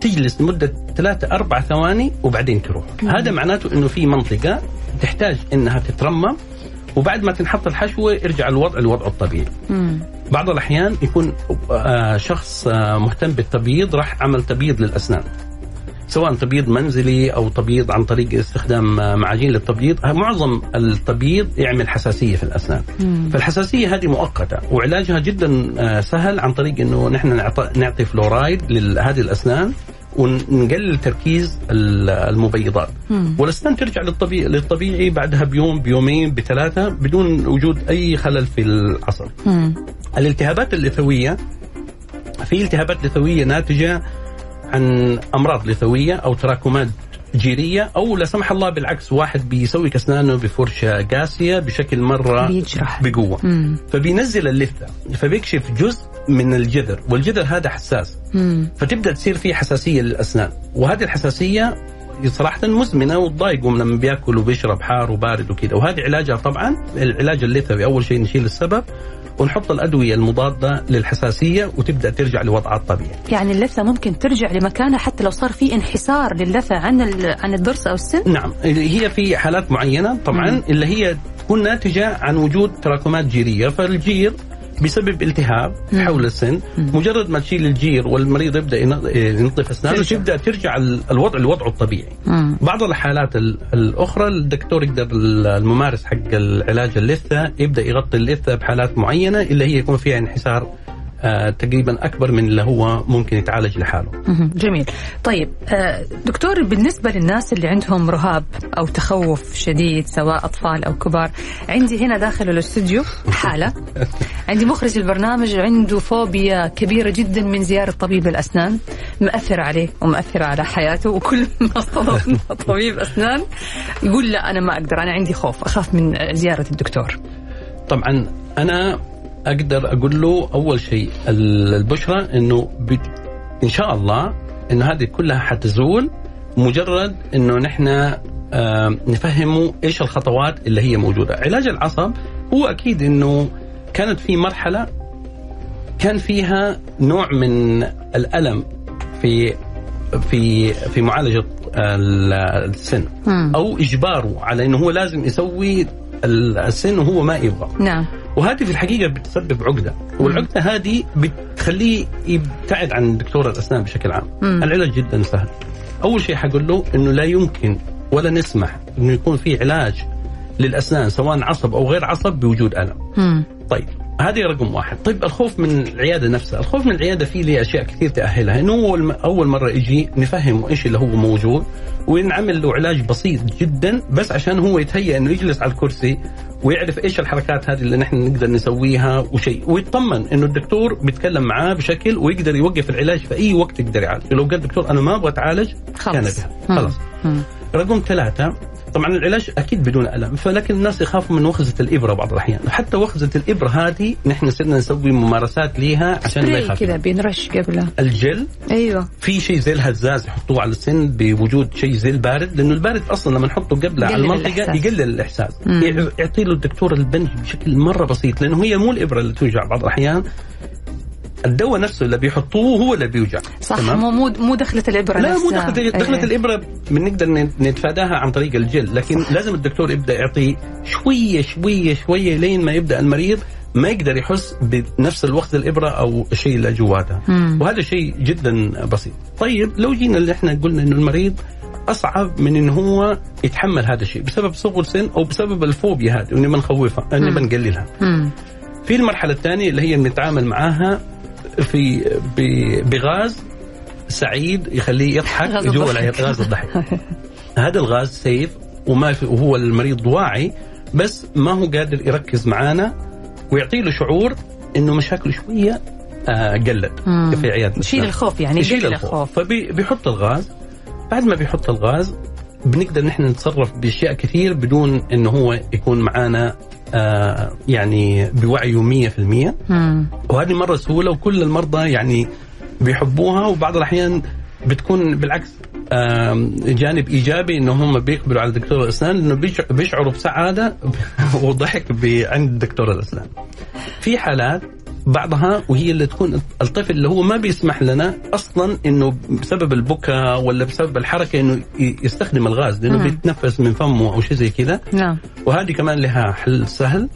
[SPEAKER 3] تجلس لمدة ثلاثة أربع ثواني وبعدين تروح. هذا معناته إنه في منطقة تحتاج إنها تترمم وبعد ما تنحط الحشوة يرجع الوضع لوضعه الطبيعي.
[SPEAKER 2] مم.
[SPEAKER 3] بعض الأحيان يكون آه، شخص آه، مهتم بالتبييض راح عمل تبييض للأسنان. سواء تبييض منزلي أو تبييض عن طريق استخدام معاجين للتبييض معظم التبييض يعمل حساسية في الأسنان
[SPEAKER 2] مم.
[SPEAKER 3] فالحساسية هذه مؤقتة وعلاجها جدا آه، سهل عن طريق إنه نحن نعطي, فلورايد لهذه الأسنان ونقلل تركيز ال- المبيضات
[SPEAKER 2] مم.
[SPEAKER 3] والأسنان ترجع للطبيعي للطبيعي بعدها بيوم بيومين بثلاثة بدون وجود أي خلل في العصب
[SPEAKER 2] مم.
[SPEAKER 3] الالتهابات اللثوية في التهابات لثويه ناتجة عن أمراض لثوية أو تراكمات جيرية أو لا سمح الله بالعكس واحد بيسوي اسنانه بفرشة قاسية بشكل مرة
[SPEAKER 2] بيجرح.
[SPEAKER 3] بقوة
[SPEAKER 2] مم.
[SPEAKER 3] فبينزل اللثة فبيكشف جزء من الجذر والجذر هذا حساس
[SPEAKER 2] مم.
[SPEAKER 3] فتبدأ تصير فيه حساسية للأسنان وهذه الحساسية صراحة مزمنة وتضايقهم لما بيأكل وبيشرب حار وبارد وكذا وهذه علاجها طبعا العلاج اللثوي أول شيء نشيل السبب ونحط الأدوية المضادة للحساسية وتبدأ ترجع لوضعها الطبيعي
[SPEAKER 2] يعني اللثة ممكن ترجع لمكانها حتى لو صار في انحسار للثة عن عن الضرس أو السن؟
[SPEAKER 3] نعم هي في حالات معينة طبعا
[SPEAKER 2] مم.
[SPEAKER 3] اللي هي تكون ناتجة عن وجود تراكمات جيرية فالجير بسبب التهاب
[SPEAKER 2] مم.
[SPEAKER 3] حول السن مجرد ما تشيل الجير والمريض يبدأ ينظف
[SPEAKER 2] أسنانه.
[SPEAKER 3] تبدا ترجع ال- الوضع لوضعه الطبيعي
[SPEAKER 2] مم.
[SPEAKER 3] بعض الحالات ال- الأخرى الدكتور يقدر الممارس حق العلاج اللثة يبدأ يغطي اللثة بحالات معينة اللي هي يكون فيها انحسار تقريبا أكبر من اللي هو ممكن يتعالج لحاله.
[SPEAKER 2] جميل. طيب آه، دكتور بالنسبة للناس اللي عندهم رهاب أو تخوف شديد سواء أطفال أو كبار عندي هنا داخل الاستوديو حالة. عندي مخرج البرنامج عنده فوبيا كبيرة جدا من زيارة طبيب الأسنان. مأثرة عليه ومأثرة على حياته وكل ما طبيب أسنان يقول لا أنا ما أقدر أنا عندي خوف أخاف من زيارة الدكتور.
[SPEAKER 3] طبعا أنا أقدر أقول له أول شيء ال- البشرى إنه بت... إن شاء الله إنه هذه كلها حتزول مجرد إنه نحن نفهمه إيش الخطوات اللي هي موجودة، علاج العصب هو أكيد إنه كانت في مرحلة كان فيها نوع من الألم في في في معالجة ال- السن. أو إجباره على إنه هو لازم يسوي السن وهو ما يبغى.
[SPEAKER 2] نعم.
[SPEAKER 3] وهذه في الحقيقة بتسبب عقدة. والعقدة هذه بتخليه يبتعد عن دكتور الأسنان بشكل عام.
[SPEAKER 2] مم.
[SPEAKER 3] العلاج جدا سهل. أول شيء حقول له إنه لا يمكن ولا نسمح إنه يكون في علاج للأسنان سواء عصب أو غير عصب بوجود ألم.
[SPEAKER 2] مم.
[SPEAKER 3] طيب. هذه رقم واحد. طيب الخوف من العيادة نفسها. الخوف من العيادة فيه ليه أشياء كثير تأهلها. إنه الم- أول مرة يجي نفهمه إيش اللي هو موجود ونعمل له علاج بسيط جدا بس عشان هو يتهيأ إنه يجلس على الكرسي ويعرف إيش الحركات هذه اللي نحن نقدر نسويها وشيء. ويطمن إنه الدكتور بيتكلم معاه بشكل ويقدر يوقف العلاج في أي وقت يقدر يعالج. لو قال الدكتور أنا ما أبغى أتعالج كان
[SPEAKER 2] خلاص
[SPEAKER 3] بها.
[SPEAKER 2] مم.
[SPEAKER 3] خلاص.
[SPEAKER 2] مم.
[SPEAKER 3] رقم ثلاثة طبعا العلاج أكيد بدون ألم فلكن الناس يخافوا من وخزة الإبرة بعض الأحيان. حتى وخزة الإبرة هذه نحن صرنا نسوي ممارسات ليها عشان ما يخافوا
[SPEAKER 2] كذا بينرش قبله.
[SPEAKER 3] الجل؟
[SPEAKER 2] أيوه.
[SPEAKER 3] في شيء زي الهزاز يحطوه على السن بوجود شيء زي البارد لأنه البارد أصلا لما نحطه قبله على المنطقة
[SPEAKER 2] الإحساس.
[SPEAKER 3] يقلل الإحساس. يعطي له الدكتور البنج بشكل مرة بسيط لأنه هي مو الإبرة اللي توجع بعض الأحيان. الدواء نفسه اللي بيحطوه هو اللي بيوجع.
[SPEAKER 2] صح تمام؟ مو مو دخلة الإبرة
[SPEAKER 3] لا مو دخلة دخلة الإبرة. بنقدر نتفاداها عن طريق الجل لكن صح. لازم الدكتور يبدأ يعطي شوية شوية شوية لين ما يبدأ المريض ما يقدر يحس بنفس الوقت الإبرة أو الشيء اللي جواته وهذا شيء جدا بسيط. طيب لو جينا اللي إحنا قلنا إنه المريض أصعب من ان هو يتحمل هذا الشيء بسبب صغر سن أو بسبب الفوبيا هذه إني بنخوفها إني بنقللها في المرحلة الثانية اللي هي بنتعامل معاها في بغاز سعيد يخليه يضحك جوا غاز الضحك. هذا الغاز سيف وما في وهو المريض واعي بس ما هو قادر يركز معانا ويعطي له شعور إنه مشاكله شوية آه قلت في عيادته
[SPEAKER 2] يشيل الخوف يعني
[SPEAKER 3] يشيل الخوف. فبيحط الغاز. بعد ما بيحط الغاز بنقدر نحن نتصرف بأشياء كثير بدون إنه هو يكون معانا آه يعني بوعيه 100% وهذه مرة سهولة وكل المرضى يعني بيحبوها وبعض الأحيان بتكون بالعكس جانب إيجابي إنه هم بيقبلوا على دكتور الأسنان لأنه بيشعروا بسعادة وضحك عند دكتور الأسنان. في حالات بعضها وهي اللي تكون الطفل اللي هو ما بيسمح لنا أصلا إنه بسبب البكاء ولا بسبب الحركة إنه يستخدم الغاز لأنه بيتنفس من فمه أو شيء زي كذا. نعم. وهذه كمان لها حل سهل.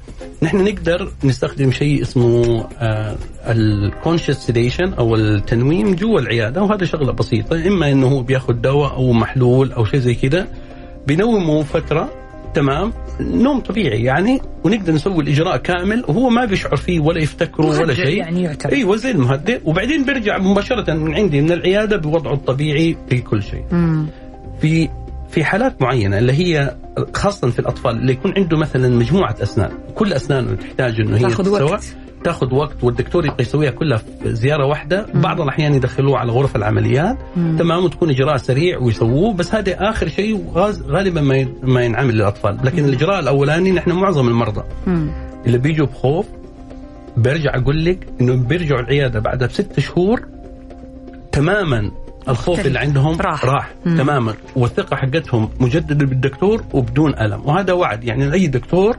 [SPEAKER 3] نحن نقدر نستخدم شيء اسمه الكونشس سيديشن أو التنويم جوا العيادة وهذا شغلة بسيطة. إما إنه هو بياخذ دواء أو محلول أو شيء زي كذا بنومه فترة تمام؟ نوم طبيعي يعني ونقدر نسوي الإجراء كامل وهو ما بيشعر فيه ولا يفتكره ولا شيء.
[SPEAKER 2] يعني يعتبر
[SPEAKER 3] أيوه زي المهدئ وبعدين بيرجع مباشرة من عندي من العيادة بوضعه الطبيعي في كل شيء.
[SPEAKER 2] مم.
[SPEAKER 3] في في حالات معينة اللي هي خاصة في الأطفال اللي يكون عنده مثلا مجموعة أسنان كل أسنانه تحتاج إنه هي
[SPEAKER 2] تاخذ وقت.
[SPEAKER 3] تاخذ وقت والدكتور يبغى يسويها كلها في زيارة واحدة. بعض الأحيان يدخلوه على غرف العمليات مم. تمام وتكون إجراء سريع ويسووه بس هذا آخر شيء غالبا ما ما ينعمل للأطفال لكن مم. الإجراء الأولاني نحن معظم المرضى
[SPEAKER 2] مم.
[SPEAKER 3] اللي بيجوا بخوف برجع أقول لك إنه بيرجعوا العيادة بعد بست شهور تماما الخوف اللي عندهم
[SPEAKER 2] راح,
[SPEAKER 3] راح. تماما والثقة حقتهم مجددة بالدكتور وبدون ألم وهذا وعد يعني اي دكتور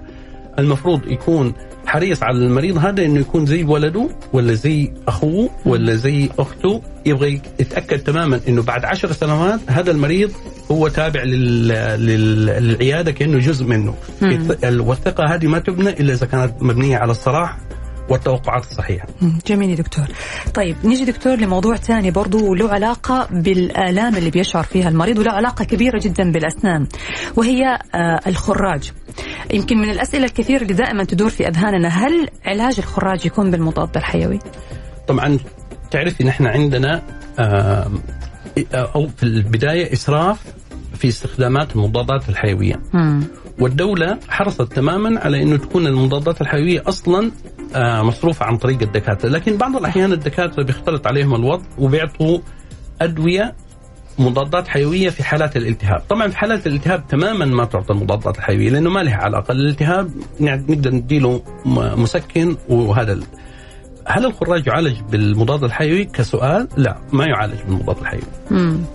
[SPEAKER 3] المفروض يكون حريص على المريض هذا إنه يكون زي ولده ولا زي أخوه ولا زي أخته يبغى يتأكد تماما إنه بعد عشر سنوات هذا المريض هو تابع لل... لل... للعيادة كأنه جزء منه. والثقه هذه ما تبنى إلا إذا كانت مبنية على الصراحه والتوقعات الصحيحة
[SPEAKER 2] جميل يا دكتور طيب نيجي دكتور لموضوع ثاني برضو له علاقة بالآلام اللي بيشعر فيها المريض وله علاقة كبيرة جدا بالأسنان وهي آه الخراج يمكن من الأسئلة الكثيرة اللي دائما تدور في أذهاننا هل علاج الخراج يكون بالمضاد الحيوي؟
[SPEAKER 3] طبعا تعرفي نحن عندنا آه أو في البداية إسراف في استخدامات المضادات الحيوية
[SPEAKER 2] مم.
[SPEAKER 3] والدولة حرصت تماما على أنه تكون المضادات الحيوية أصلا مصروفة عن طريق الدكاترة. لكن بعض الأحيان الدكاترة بيختلط عليهم الوضع وبيعطوا أدوية مضادات حيوية في حالات الالتهاب، طبعا في حالات الالتهاب تماما ما تعطى المضادات الحيوية لأنه ما لها علاقة، الالتهاب نقدر نديله مسكن وهذا هل الخراج يعالج بالمضاد الحيوي؟ كسؤال؟ لا ما يعالج بالمضاد الحيوي.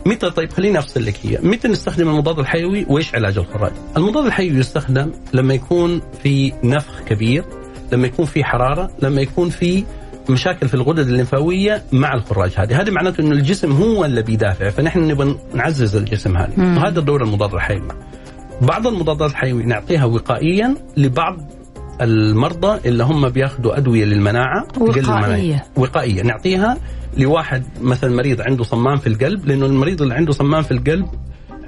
[SPEAKER 3] متى؟ طيب خليني أفصل لك هي، متى نستخدم المضاد الحيوي؟ وإيش علاج الخراج؟ المضاد الحيوي يستخدم لما يكون في نفخ كبير، لما يكون في حرارة، لما يكون في مشاكل في الغدد الليمفاوية مع الخراج هذه، هذا معناته إنه الجسم هو اللي بيدافع، فنحن نبغى نعزز الجسم هذا، وهذا دور المضاد الحيوي. بعض المضادات الحيويه نعطيها وقائيا لبعض المرضى اللي هم بياخذوا أدوية للمناعة
[SPEAKER 2] وقائية.
[SPEAKER 3] وقائية. نعطيها لواحد مثلا مريض عنده صمام في القلب لأنه المريض اللي عنده صمام في القلب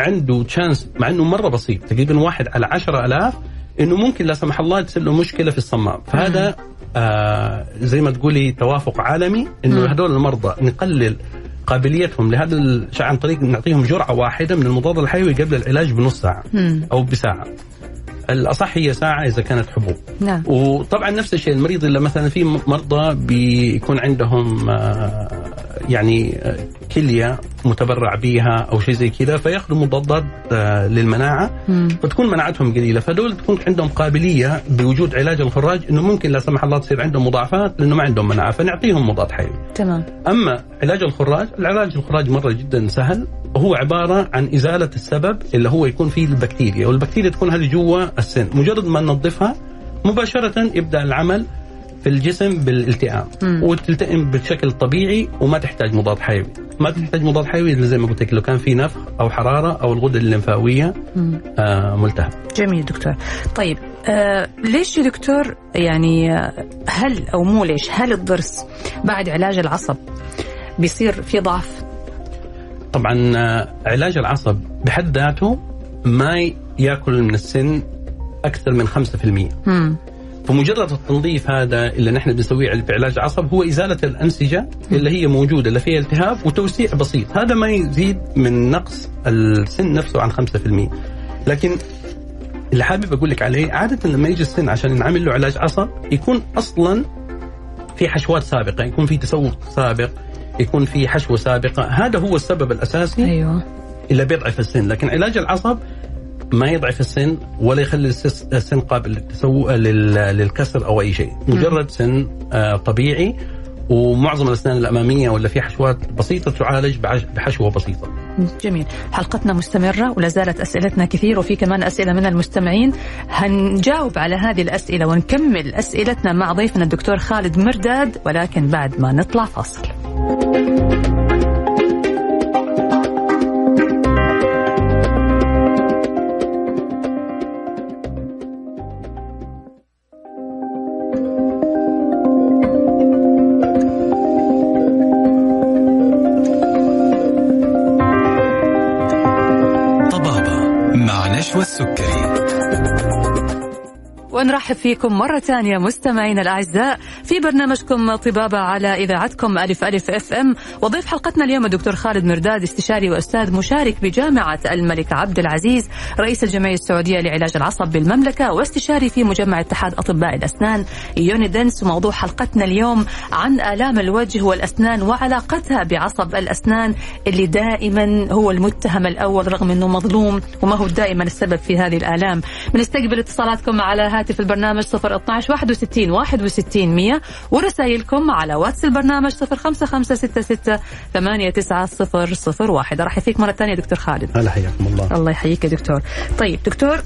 [SPEAKER 3] عنده تشانس مع إنه مرة بسيط تقريبا واحد على عشرة ألاف إنه ممكن لا سمح الله تصير له مشكلة في الصمام. فهذا آه زي ما تقولي توافق عالمي إنه هذول المرضى نقلل قابليتهم لهذا الشيء عن طريق نعطيهم جرعة واحدة من المضاد الحيوي قبل العلاج بنص ساعة
[SPEAKER 2] مم.
[SPEAKER 3] أو بساعة. الأصح هي ساعة إذا كانت حبوب.
[SPEAKER 2] نعم.
[SPEAKER 3] وطبعا نفس الشيء المريض اللي مثلا في مرضى بيكون عندهم يعني كلية متبرع بها أو شيء زي كذا فياخذوا مضادات للمناعة
[SPEAKER 2] مم.
[SPEAKER 3] فتكون مناعتهم قليلة. فدول تكون عندهم قابلية بوجود علاج الخراج إنه ممكن لا سمح الله تصير عندهم مضاعفات لأنه ما عندهم مناعة فنعطيهم مضاد حيوي.
[SPEAKER 2] تمام.
[SPEAKER 3] أما علاج الخراج العلاج الخراج مرة جدا سهل. هو عبارة عن إزالة السبب اللي هو يكون فيه البكتيريا والبكتيريا تكون هذه جوا السن. مجرد ما ننظفها مباشرة يبدأ العمل في الجسم بالالتئام وتلتئم بشكل طبيعي وما تحتاج مضاد حيوي. ما تحتاج مضاد حيوي زي ما قلت لك لو كان في نفخ أو حرارة أو الغده الليمفاوية آه ملتهب.
[SPEAKER 2] جميل دكتور. طيب آه ليش يا دكتور يعني آه، هل أو مو ليش هل الضرس بعد علاج العصب بيصير في ضعف؟
[SPEAKER 3] طبعا آه، علاج العصب بحد ذاته ما يأكل من السن أكثر من 5%
[SPEAKER 2] مم.
[SPEAKER 3] فمجرد التنظيف هذا اللي نحن بنسويه في علاج عصب هو إزالة الأنسجة اللي هي موجودة اللي فيها التهاب وتوسيع بسيط، هذا ما يزيد من نقص السن نفسه عن 5%. لكن اللي حابب أقول لك عليه عادة لما يجي السن عشان ينعمل له علاج عصب يكون أصلا في حشوات سابقة، يكون في تسوق سابق، يكون في حشوة سابقة، هذا هو السبب الأساسي
[SPEAKER 2] أيوه.
[SPEAKER 3] اللي بيضعف السن، لكن علاج العصب ما يضعف السن ولا يخلي السن قابل. للكسر أو أي شيء، مجرد سن آه، طبيعي ومعظم الأسنان الأمامية ولا في حشوات بسيطة تعالج بحشوة بسيطة.
[SPEAKER 2] جميل حلقتنا مستمرة ولا زالت أسئلتنا كثير وفي كمان أسئلة من المستمعين هنجاوب على هذه الأسئلة ونكمل أسئلتنا مع ضيفنا الدكتور خالد مرداد ولكن بعد ما نطلع فاصل ونرحب فيكم مرة ثانية مستمعينا الأعزاء في برنامجكم طبابة على إذاعتكم ألف ألف أف أم. وضيف حلقتنا اليوم الدكتور خالد مرداد استشاري وأستاذ مشارك بجامعة الملك عبد العزيز رئيس الجمعية السعودية لعلاج العصب بالمملكة واستشاري في مجمع اتحاد أطباء الأسنان يونيدنس وموضوع حلقتنا اليوم عن آلام الوجه والأسنان وعلاقتها بعصب الأسنان اللي دائما هو المتهم الأول رغم أنه مظلوم وما هو دائما السبب في هذه الآلام. بنستقبل اتصالاتكم على هاتف البرنامج 012 61 61 100 ورسائلكم على واتس البرنامج 05566 89001 أرحب فيك مرة ثانية دكتور خالد.
[SPEAKER 3] هلا حياكم الله.
[SPEAKER 2] الله يحييك يا دكتور. طيب دكتور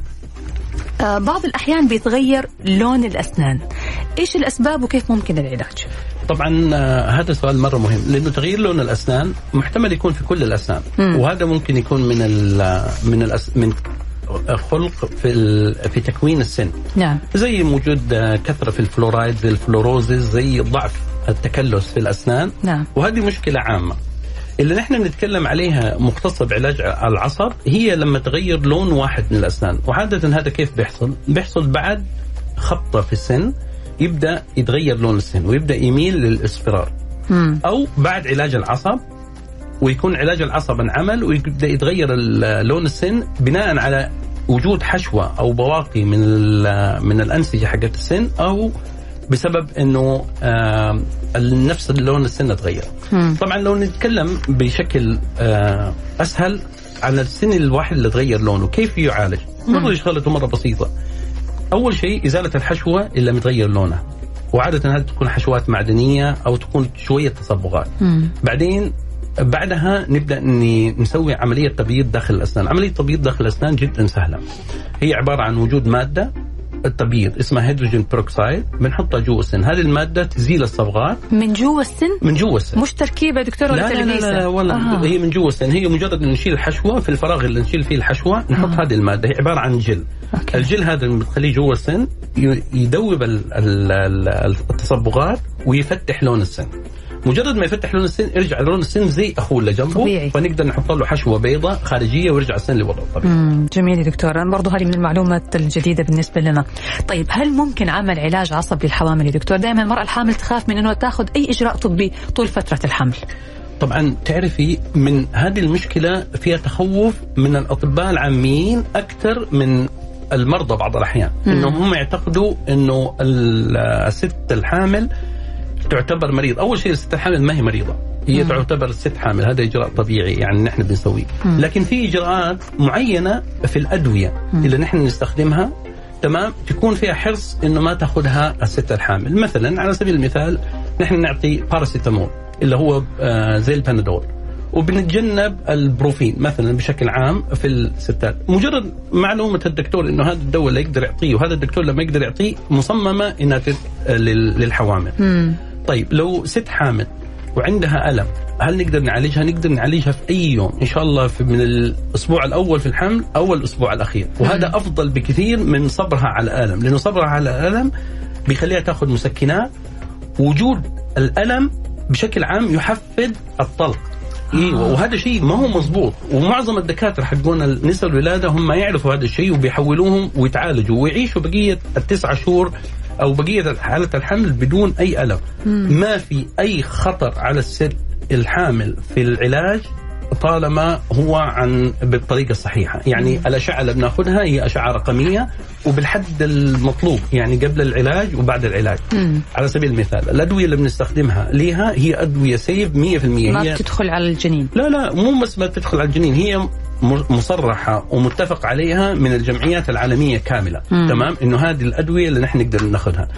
[SPEAKER 2] آه، بعض الأحيان بيتغير لون الأسنان. إيش الأسباب وكيف ممكن العلاج؟
[SPEAKER 3] طبعا آه، هذا سؤال مرة مهم. لأنه تغيير لون الأسنان محتمل يكون في كل الأسنان.
[SPEAKER 2] مم.
[SPEAKER 3] وهذا ممكن يكون من ال من الأس من خلق في في تكوين السن.
[SPEAKER 2] نعم.
[SPEAKER 3] زي وجود كثرة في الفلورايد زي ال fluorosis زي ضعف التكلس في الأسنان.
[SPEAKER 2] نعم.
[SPEAKER 3] وهذه مشكلة عامة. اللي نحن بنتكلم عليها مختصة بعلاج العصب هي لما تغير لون واحد من الأسنان. وعادة هذا كيف بيحصل؟ بيحصل بعد خبطة في السن يبدأ يتغير لون السن ويبدأ يميل للإصفرار.
[SPEAKER 2] مم.
[SPEAKER 3] أو بعد علاج العصب ويكون علاج العصب انعمل ويبدأ يتغير لون السن بناء على وجود حشوة أو بواقي من من الأنسجة حقت السن أو بسبب إنه آه، نفس اللون السن تغير. طبعا لو نتكلم بشكل آه، أسهل على السن الواحد اللي تغير لونه كيف يعالج؟ مره شغلته مرة بسيطة. أول شيء إزالة الحشوة اللي متغير لونها. وعادة هذه تكون حشوات معدنية أو تكون شوية تصبغات.
[SPEAKER 2] مم.
[SPEAKER 3] بعدين بعدها نبدأ إني نسوي عملية تبييض داخل الأسنان، عملية تبييض داخل الأسنان جدا سهلة. هي عبارة عن وجود مادة التبييض اسمها hydrogen peroxide بنحطها جوا السن، هذه المادة تزيل الصبغات.
[SPEAKER 2] من جوا السن؟
[SPEAKER 3] من جوا السن.
[SPEAKER 2] مش تركيبة يا دكتور ولا
[SPEAKER 3] لا لا, لا, لا والله
[SPEAKER 2] آه.
[SPEAKER 3] هي من جوا السن. هي مجرد ان نشيل الحشوه في الفراغ اللي نشيل فيه الحشوة نحط هذه المادة. هي عبارة عن gel.
[SPEAKER 2] okay.
[SPEAKER 3] الجل هذا اللي بتخليه جوا السن يدوب ال- ال- ال- التصبغات ويفتح لون السن. مجرد ما يفتح لون السن يرجع لون السن زي أخوه اللي جنبه
[SPEAKER 2] طبيعي.
[SPEAKER 3] فنقدر نحط له حشوة بيضاء خارجية ويرجع السن لوضعه الطبيعي.
[SPEAKER 2] جميل يا دكتور أنا برضو هذه من المعلومات الجديدة بالنسبة لنا. طيب هل ممكن عمل علاج عصب للحوامل يا دكتور؟ دائما المرأة الحامل تخاف من أنه تأخذ أي إجراء طبي طول فترة الحمل.
[SPEAKER 3] طبعا تعرفي من هذه المشكلة فيها تخوف من الأطباء العاميين أكثر من المرضى بعض الأحيان. إنهم هم يعتقدوا إنه ال- الست الحامل تعتبر مريض. أول شيء الست الحامل ما هي مريضة. هي تعتبر الست حامل. هذا إجراء طبيعي يعني نحن بنسويه. لكن في إجراءات معينة في الأدوية اللي نحن نستخدمها تمام؟ تكون فيها حرص إنه ما تأخذها الست الحامل. مثلا على سبيل المثال نحن نعطي باراسيتامول اللي هو آه، زي البنادول. وبنتجنب البروفين مثلا بشكل عام في الستات. مجرد معلومة الدكتور إنه هذا الدواء اللي يقدر يعطيه وهذا الدكتور لما يقدر يعطيه مصممة إنها. لل- للحوامل.
[SPEAKER 2] مم.
[SPEAKER 3] طيب لو ست حامل وعندها ألم هل نقدر نعالجها؟ نقدر نعالجها في أي يوم إن شاء الله في من الأسبوع الأول في الحمل أو الأسبوع الأخير. وهذا أفضل بكثير من صبرها على الالم لأنه صبرها على الالم بيخليها تأخذ مسكنات وجود الألم بشكل عام يحفز الطلق. إيوه وهذا شيء ما هو مزبوط ومعظم الدكاترة حقون نساء الولادة هم يعرفوا هذا الشيء وبيحولوهم ويتعالجوا ويعيشوا بقية التسعة شهور أو بقية حالة الحمل بدون أي ألم. ما في أي خطر على الست الحامل في العلاج طالما هو عن بالطريقة الصحيحة، يعني الأشعة اللي بناخذها هي أشعة رقمية وبالحد المطلوب يعني قبل العلاج وبعد العلاج. على سبيل المثال الأدوية اللي بنستخدمها ليها هي أدوية سيف 100%
[SPEAKER 2] ما
[SPEAKER 3] هي
[SPEAKER 2] بتدخل على الجنين.
[SPEAKER 3] لا لا مو بس ما تدخل على الجنين هي م- مصرحة ومتفق عليها من الجمعيات العالمية كاملة
[SPEAKER 2] مم.
[SPEAKER 3] تمام إنه هذه الأدوية اللي نحن نقدر
[SPEAKER 2] نأخذها.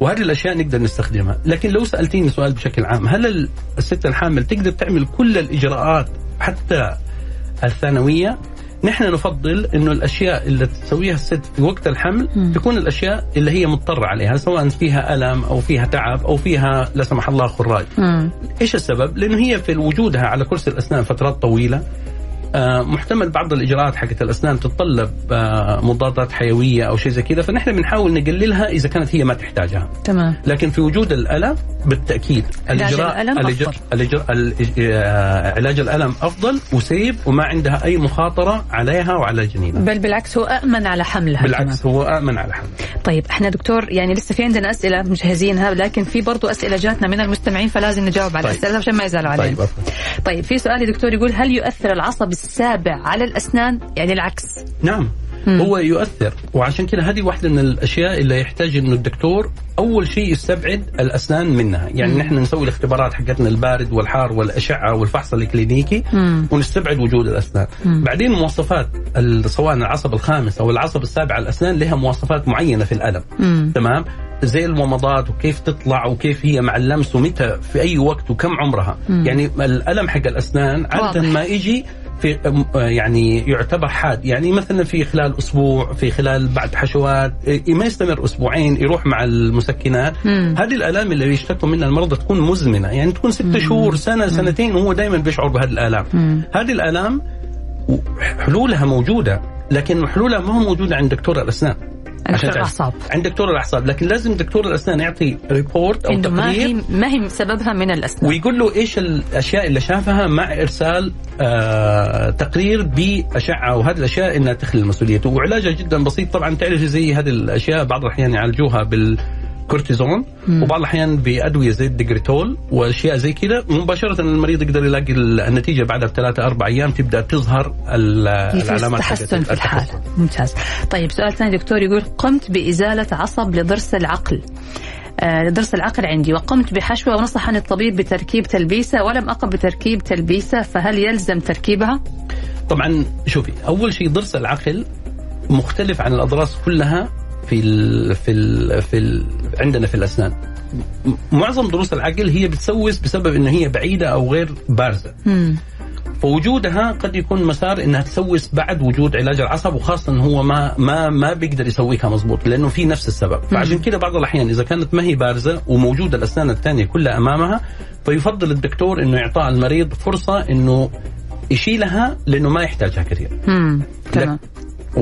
[SPEAKER 3] وهذه الأشياء نقدر نستخدمها لكن لو سألتيني سؤال بشكل عام هل ال- الست الحامل تقدر تعمل كل الإجراءات حتى الثانوية نحن نفضل إنه الأشياء اللي تسويها الست في وقت الحمل
[SPEAKER 2] مم.
[SPEAKER 3] تكون الأشياء اللي هي مضطرة عليها سواء فيها ألم أو فيها تعب أو فيها لا سمح الله خراج
[SPEAKER 2] مم.
[SPEAKER 3] إيش السبب؟ لأنه هي في وجودها على كرسي الأسنان فترات طويلة محتمل بعض الإجراءات حقت الأسنان تتطلب آه، مضادات حيوية أو شيء زي كذا فنحن بنحاول نقللها إذا كانت هي ما تحتاجها
[SPEAKER 2] تمام
[SPEAKER 3] لكن في وجود الألم بالتأكيد
[SPEAKER 2] علاج الألم
[SPEAKER 3] الإجراء
[SPEAKER 2] أفضل.
[SPEAKER 3] الإجراء الإج- آه، علاج الألم أفضل وسيف وما عندها أي مخاطرة عليها وعلى جنينها
[SPEAKER 2] بل بالعكس هو أأمن على حملها كمان.
[SPEAKER 3] بالعكس هو امن على حمل
[SPEAKER 2] طيب إحنا دكتور يعني لسه في عندنا أسئلة مجهزينها لكن في برضو أسئلة جاتنا من المستمعين فلازم نجاوب على
[SPEAKER 3] طيب.
[SPEAKER 2] الاسئله عشان ما يزعلوا علينا
[SPEAKER 3] طيب أفضل.
[SPEAKER 2] طيب في سؤال يا دكتور يقول هل يؤثر العصب السابع على الأسنان يعني العكس
[SPEAKER 3] نعم
[SPEAKER 2] مم.
[SPEAKER 3] هو يؤثر وعشان كذا هذه واحدة من الأشياء اللي يحتاج إنه الدكتور أول شيء يستبعد الأسنان منها يعني
[SPEAKER 2] مم.
[SPEAKER 3] نحن نسوي الاختبارات حقتنا البارد والحار والأشعة والفحص الإكلينيكي
[SPEAKER 2] مم.
[SPEAKER 3] ونستبعد وجود الأسنان
[SPEAKER 2] مم.
[SPEAKER 3] بعدين مواصفات سواء العصب الخامس أو العصب السابع على الأسنان لها مواصفات معينة في الألم
[SPEAKER 2] مم.
[SPEAKER 3] تمام زي المضادات وكيف تطلع وكيف هي مع اللمس ومتى في أي وقت وكم عمرها
[SPEAKER 2] مم.
[SPEAKER 3] يعني الألم حق الأسنان عادة
[SPEAKER 2] واضح.
[SPEAKER 3] ما يجي في يعني يعتبر حاد. يعني مثلا في خلال أسبوع في خلال بعد حشوات إيه، ما يستمر أسبوعين يروح مع المسكنات.
[SPEAKER 2] مم.
[SPEAKER 3] هذه الآلام اللي يشتكوا منها المرضى تكون مزمنة. يعني تكون ست شهور سنة سنتين وهو دائما بيشعر بهذه الآلام.
[SPEAKER 2] مم.
[SPEAKER 3] هذه الآلام حلولها موجودة لكن حلولها ما هو موجوده عند دكتور الأسنان.
[SPEAKER 2] دكتور
[SPEAKER 3] تعرف.
[SPEAKER 2] الأعصاب.
[SPEAKER 3] عند دكتور الأعصاب لكن لازم دكتور الأسنان يعطي report أو
[SPEAKER 2] إنه ما
[SPEAKER 3] تقرير
[SPEAKER 2] هي ما هي سببها من الأسنان
[SPEAKER 3] ويقول له إيش الأشياء اللي شافها مع إرسال آه تقرير بأشعة وهذه الأشياء إنها تخلي مسؤوليته وعلاجها جدا بسيط طبعا تعرف زي هذه الأشياء بعض الأحيان يعالجوها بالكورتيزون
[SPEAKER 2] مم.
[SPEAKER 3] وبعض الأحيان بأدوية زي التيجريتول وأشياء زي كذا مباشرة المريض يقدر يلاقي النتيجة بعدها بثلاثة أربع أيام تبدأ تظهر العلامات
[SPEAKER 2] تحسن في
[SPEAKER 3] التحسن.
[SPEAKER 2] ممتاز طيب سؤال ثاني دكتور يقول قمت بإزالة عصب لضرس العقل آه، لضرس العقل عندي وقمت بحشوة ونصحني الطبيب بتركيب تلبيسة ولم أقم بتركيب تلبيسة فهل يلزم تركيبها؟
[SPEAKER 3] طبعا شوفي أول شيء ضرس العقل مختلف عن الأضراس كلها في ال في ال في ال عندنا في الأسنان. معظم ضروس العقل هي بتسوس بسبب إن هي بعيدة أو غير بارزة.
[SPEAKER 2] مم.
[SPEAKER 3] فوجودها قد يكون مسار إنها تسوس بعد وجود علاج العصب وخاصة ان هو ما ما ما بيقدر يسويها مظبوط لأنه في نفس السبب. فعشان كذا بعض الأحيان إذا كانت ما هي بارزة وموجودة الأسنان الثانية كلها أمامها فيفضل الدكتور إنه يعطى المريض فرصة إنه يشيلها لأنه ما يحتاجها كثير.
[SPEAKER 2] مم. تمام.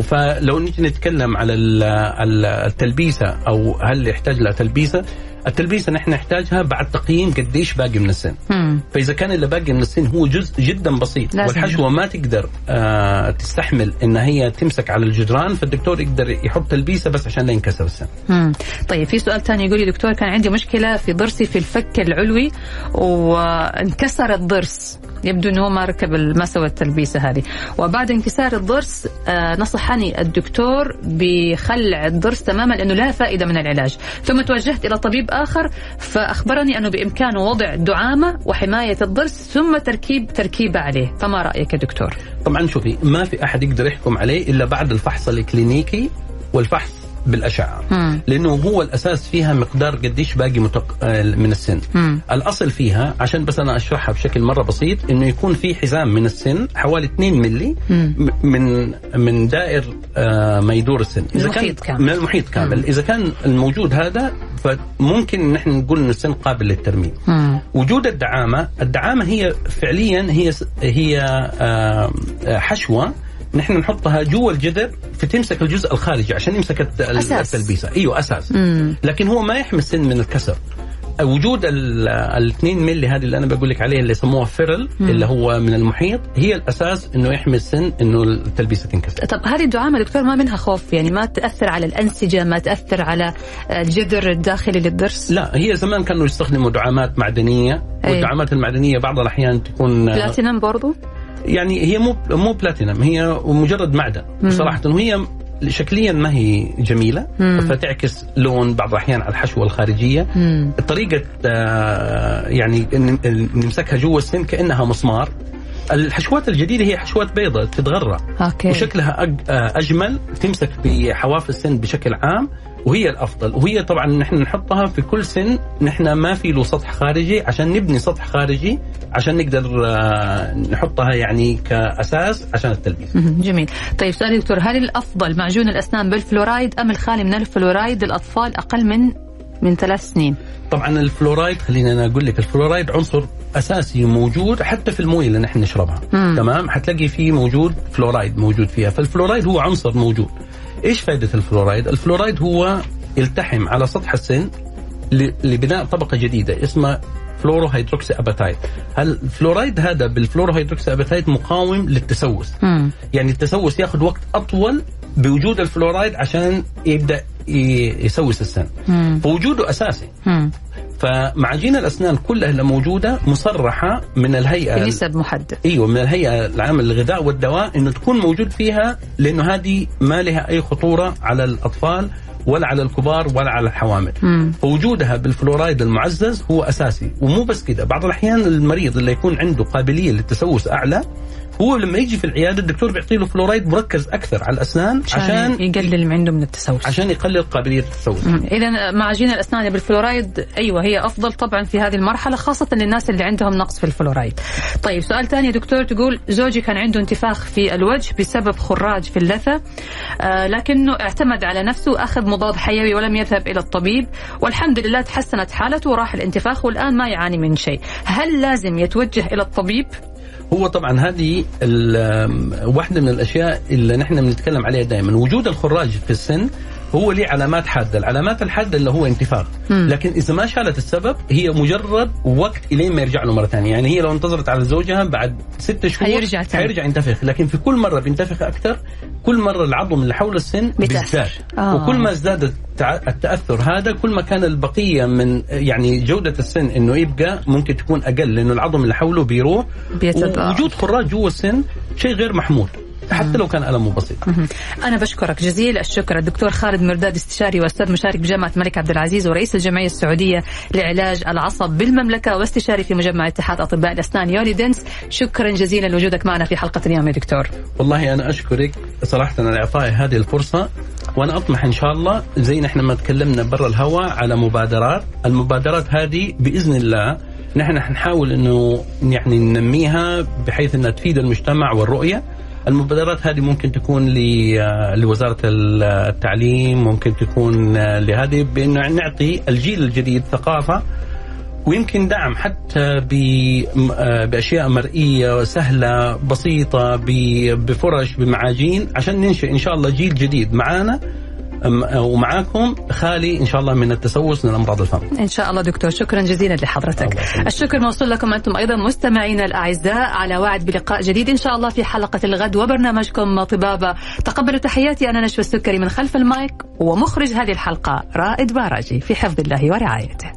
[SPEAKER 3] فلو نجي نتكلم على ال- ال- التلبيسة أو هل يحتاج لها تلبيسة التلبيسه نحن نحتاجها بعد تقييم قديش باقي من السن
[SPEAKER 2] مم.
[SPEAKER 3] فإذا كان اللي باقي من السن هو جزء جدا بسيط
[SPEAKER 2] لازم.
[SPEAKER 3] والحشوه ما تقدر آه تستحمل إن هي تمسك على الجدران فالدكتور يقدر يحط تلبيسه بس عشان لا ينكسر السن
[SPEAKER 2] مم. طيب في سؤال ثاني يقول لي دكتور كان عندي مشكلة في ضرسي في الفك العلوي وانكسر الضرس يبدو إنه ما ركب ما سوى التلبيسة هذه وبعد انكسار الضرس آه نصحني الدكتور بخلع الضرس تماما لأنه لا فائدة من العلاج ثم توجهت إلى طبيب آخر فأخبرني أنه بإمكانه وضع دعامة وحماية الضرس ثم تركيب تركيبة عليه. فما رأيك يا دكتور؟
[SPEAKER 3] طبعا شوفي ما في أحد يقدر يحكم عليه إلا بعد الفحص الكلينيكي والفحص بالأشعة
[SPEAKER 2] مم.
[SPEAKER 3] لأنه هو الأساس فيها مقدار قديش باقي متق... آه، من السن
[SPEAKER 2] مم.
[SPEAKER 3] الأصل فيها عشان بس أنا أشرحها بشكل مرة بسيط إنه يكون في حزام من السن حوالي 2 ملي
[SPEAKER 2] مم.
[SPEAKER 3] من من دائر آه، ما يدور السن
[SPEAKER 2] المحيط
[SPEAKER 3] كان
[SPEAKER 2] كامل.
[SPEAKER 3] من المحيط كامل
[SPEAKER 2] مم.
[SPEAKER 3] إذا كان الموجود هذا فممكن نحن نقول إنه السن قابل للترميم
[SPEAKER 2] مم.
[SPEAKER 3] وجود الدعامة الدعامة هي فعليا هي هي آه، حشوة نحن نحطها جوا الجذر فتمسك الجزء الخارجي عشان يمسك. التلبيسة. أيوه أساس.
[SPEAKER 2] مم.
[SPEAKER 3] لكن هو ما يحمي السن من الكسر. وجود ال 2 ملي هذه اللي أنا بقول لك عليها اللي يسموها فيرل اللي هو من المحيط هي الأساس إنه يحمي السن إنه التلبيسة تنكسر.
[SPEAKER 2] طب هذه الدعامة دكتور ما منها خوف؟ يعني ما تأثر على الأنسجة ما تأثر على الجذر الداخلي للضرس؟
[SPEAKER 3] لا هي زمان كانوا يستخدموا دعامات معدنية
[SPEAKER 2] أي.
[SPEAKER 3] والدعامات المعدنية بعض الأحيان تكون
[SPEAKER 2] بلاتينم برضو؟
[SPEAKER 3] يعني هي مو مو بلاتينم هي مجرد معدن صراحة. وهي شكليا ما هي جميلة
[SPEAKER 2] مم.
[SPEAKER 3] فتعكس لون بعض الأحيان على الحشوه الخارجيه
[SPEAKER 2] مم.
[SPEAKER 3] طريقة آه، يعني نمسكها جوا السن كأنها مسمار. الحشوات الجديدة هي حشوات بيضاء تتغرى.
[SPEAKER 2] أوكي.
[SPEAKER 3] وشكلها آه، أجمل تمسك بحواف السن بشكل عام. وهي الأفضل. وهي طبعا نحن نحطها في كل سن نحن ما في له سطح خارجي عشان نبني سطح خارجي عشان نقدر آه، نحطها يعني كأساس عشان التلبيس.
[SPEAKER 2] جميل. طيب سؤالي دكتور هل الأفضل معجون الأسنان بالفلورايد أم الخالي من الفلورايد؟ للأطفال أقل من من ثلاث سنين.
[SPEAKER 3] طبعا الفلورايد خليني أنا أقول لك الفلورايد عنصر أساسي موجود حتى في الموية اللي نحن نشربها.
[SPEAKER 2] مم.
[SPEAKER 3] تمام؟ حتلاقي فيه موجود فلورايد موجود فيها. فالفلورايد هو عنصر موجود. إيش فائده الفلورايد الفلورايد هو يلتحم على سطح السن لبناء طبقة جديدة اسمها fluoro hydroxyapatite الفلورايد هذا بال fluoro hydroxyapatite مقاوم للتسوس
[SPEAKER 2] مم.
[SPEAKER 3] يعني التسوس ياخذ وقت أطول بوجود الفلورايد عشان يبدأ يسوس السن
[SPEAKER 2] مم.
[SPEAKER 3] فوجوده أساسي
[SPEAKER 2] مم.
[SPEAKER 3] فمعاجين الأسنان كلها اللي موجودة مصرحة من الهيئة
[SPEAKER 2] بنسب محدد.
[SPEAKER 3] أيوه من الهيئة العامة للغذاء والدواء إنه تكون موجود فيها لأنه هذه ما لها أي خطورة على الأطفال ولا على الكبار ولا على الحوامل.
[SPEAKER 2] مم.
[SPEAKER 3] فوجودها بالفلورايد المعزز هو أساسي. ومو بس كده بعض الأحيان المريض اللي يكون عنده قابلية للتسوس أعلى هو لما يجي في العيادة الدكتور بيعطي له فلورايد مركز أكثر على الأسنان
[SPEAKER 2] عشان يقلل من عنده من التسوس
[SPEAKER 3] عشان يقلل قابلية التسوس
[SPEAKER 2] إذا معاجين الأسنان بالفلورايد أيوه هي أفضل طبعا في هذه المرحلة خاصة للناس اللي عندهم نقص في الفلورايد. طيب سؤال ثاني يا دكتور تقول زوجي كان عنده انتفاخ في الوجه بسبب خراج في اللثة آه لكنه اعتمد على نفسه وأخذ مضاد حيوي ولم يذهب إلى الطبيب والحمد لله تحسنت حالته وراح الانتفاخ والآن ما يعاني من شيء. هل لازم يتوجه إلى الطبيب؟
[SPEAKER 3] هو طبعا هذه واحدة من الأشياء اللي نحن بنتكلم عليها دائما. وجود الخراج في السن هو ليه علامات حادة العلامات الحادة اللي هو انتفاخ. لكن إذا ما شالت السبب هي مجرد وقت إلين ما يرجع له مرة ثانية يعني هي لو انتظرت على زوجها بعد ست شهور
[SPEAKER 2] حيرجع تاني.
[SPEAKER 3] حيرجع ينتفخ لكن في كل مرة بينتفخ أكثر كل مرة العظم اللي حول السن. بيزداد
[SPEAKER 2] آه.
[SPEAKER 3] وكل ما ازداد التأثر هذا كل ما كان البقية من يعني جودة السن إنه يبقى ممكن تكون أقل لأنه العظم اللي حوله بيروح. وجود خراج جوا السن شيء غير محمود حتى لو كان ألمه بسيط.
[SPEAKER 2] أنا بشكرك جزيل الشكر الدكتور خالد مرداد استشاري وأستاذ مشارك بجامعة الملك عبد العزيز ورئيس الجمعية السعودية لعلاج العصب بالمملكة واستشاري في مجمع اتحاد أطباء الأسنان يولي دنس. شكرا جزيلا لوجودك معنا في حلقة اليوم يا دكتور.
[SPEAKER 3] والله أنا أشكرك صراحة على إعطائي هذه الفرصة وأنا أطمح إن شاء الله زي نحن ما تكلمنا برا الهواء على مبادرات. المبادرات هذه بإذن الله نحن حنحاول إنه يعني ننميها بحيث إنها تفيد المجتمع والرؤية. المبادرات هذه ممكن تكون ل- لوزارة التعليم ممكن تكون لهذه بإنه نعطي الجيل الجديد ثقافة ويمكن دعم حتى بأشياء مرئية سهله بسيطة بفرش بمعاجين عشان ننشئ إن شاء الله جيل جديد معانا. ومعاكم خالي إن شاء الله من التسوس من الأمراض الفم.
[SPEAKER 2] إن شاء الله دكتور شكرا جزيلا لحضرتك. الشكر موصول لكم أنتم أيضا مستمعينا الأعزاء على وعد بلقاء جديد إن شاء الله في حلقة الغد وبرنامجكم طبابة تقبلوا تحياتي أنا نشوى السكري من خلف المايك ومخرج هذه الحلقة رائد باراجي في حفظ الله ورعايته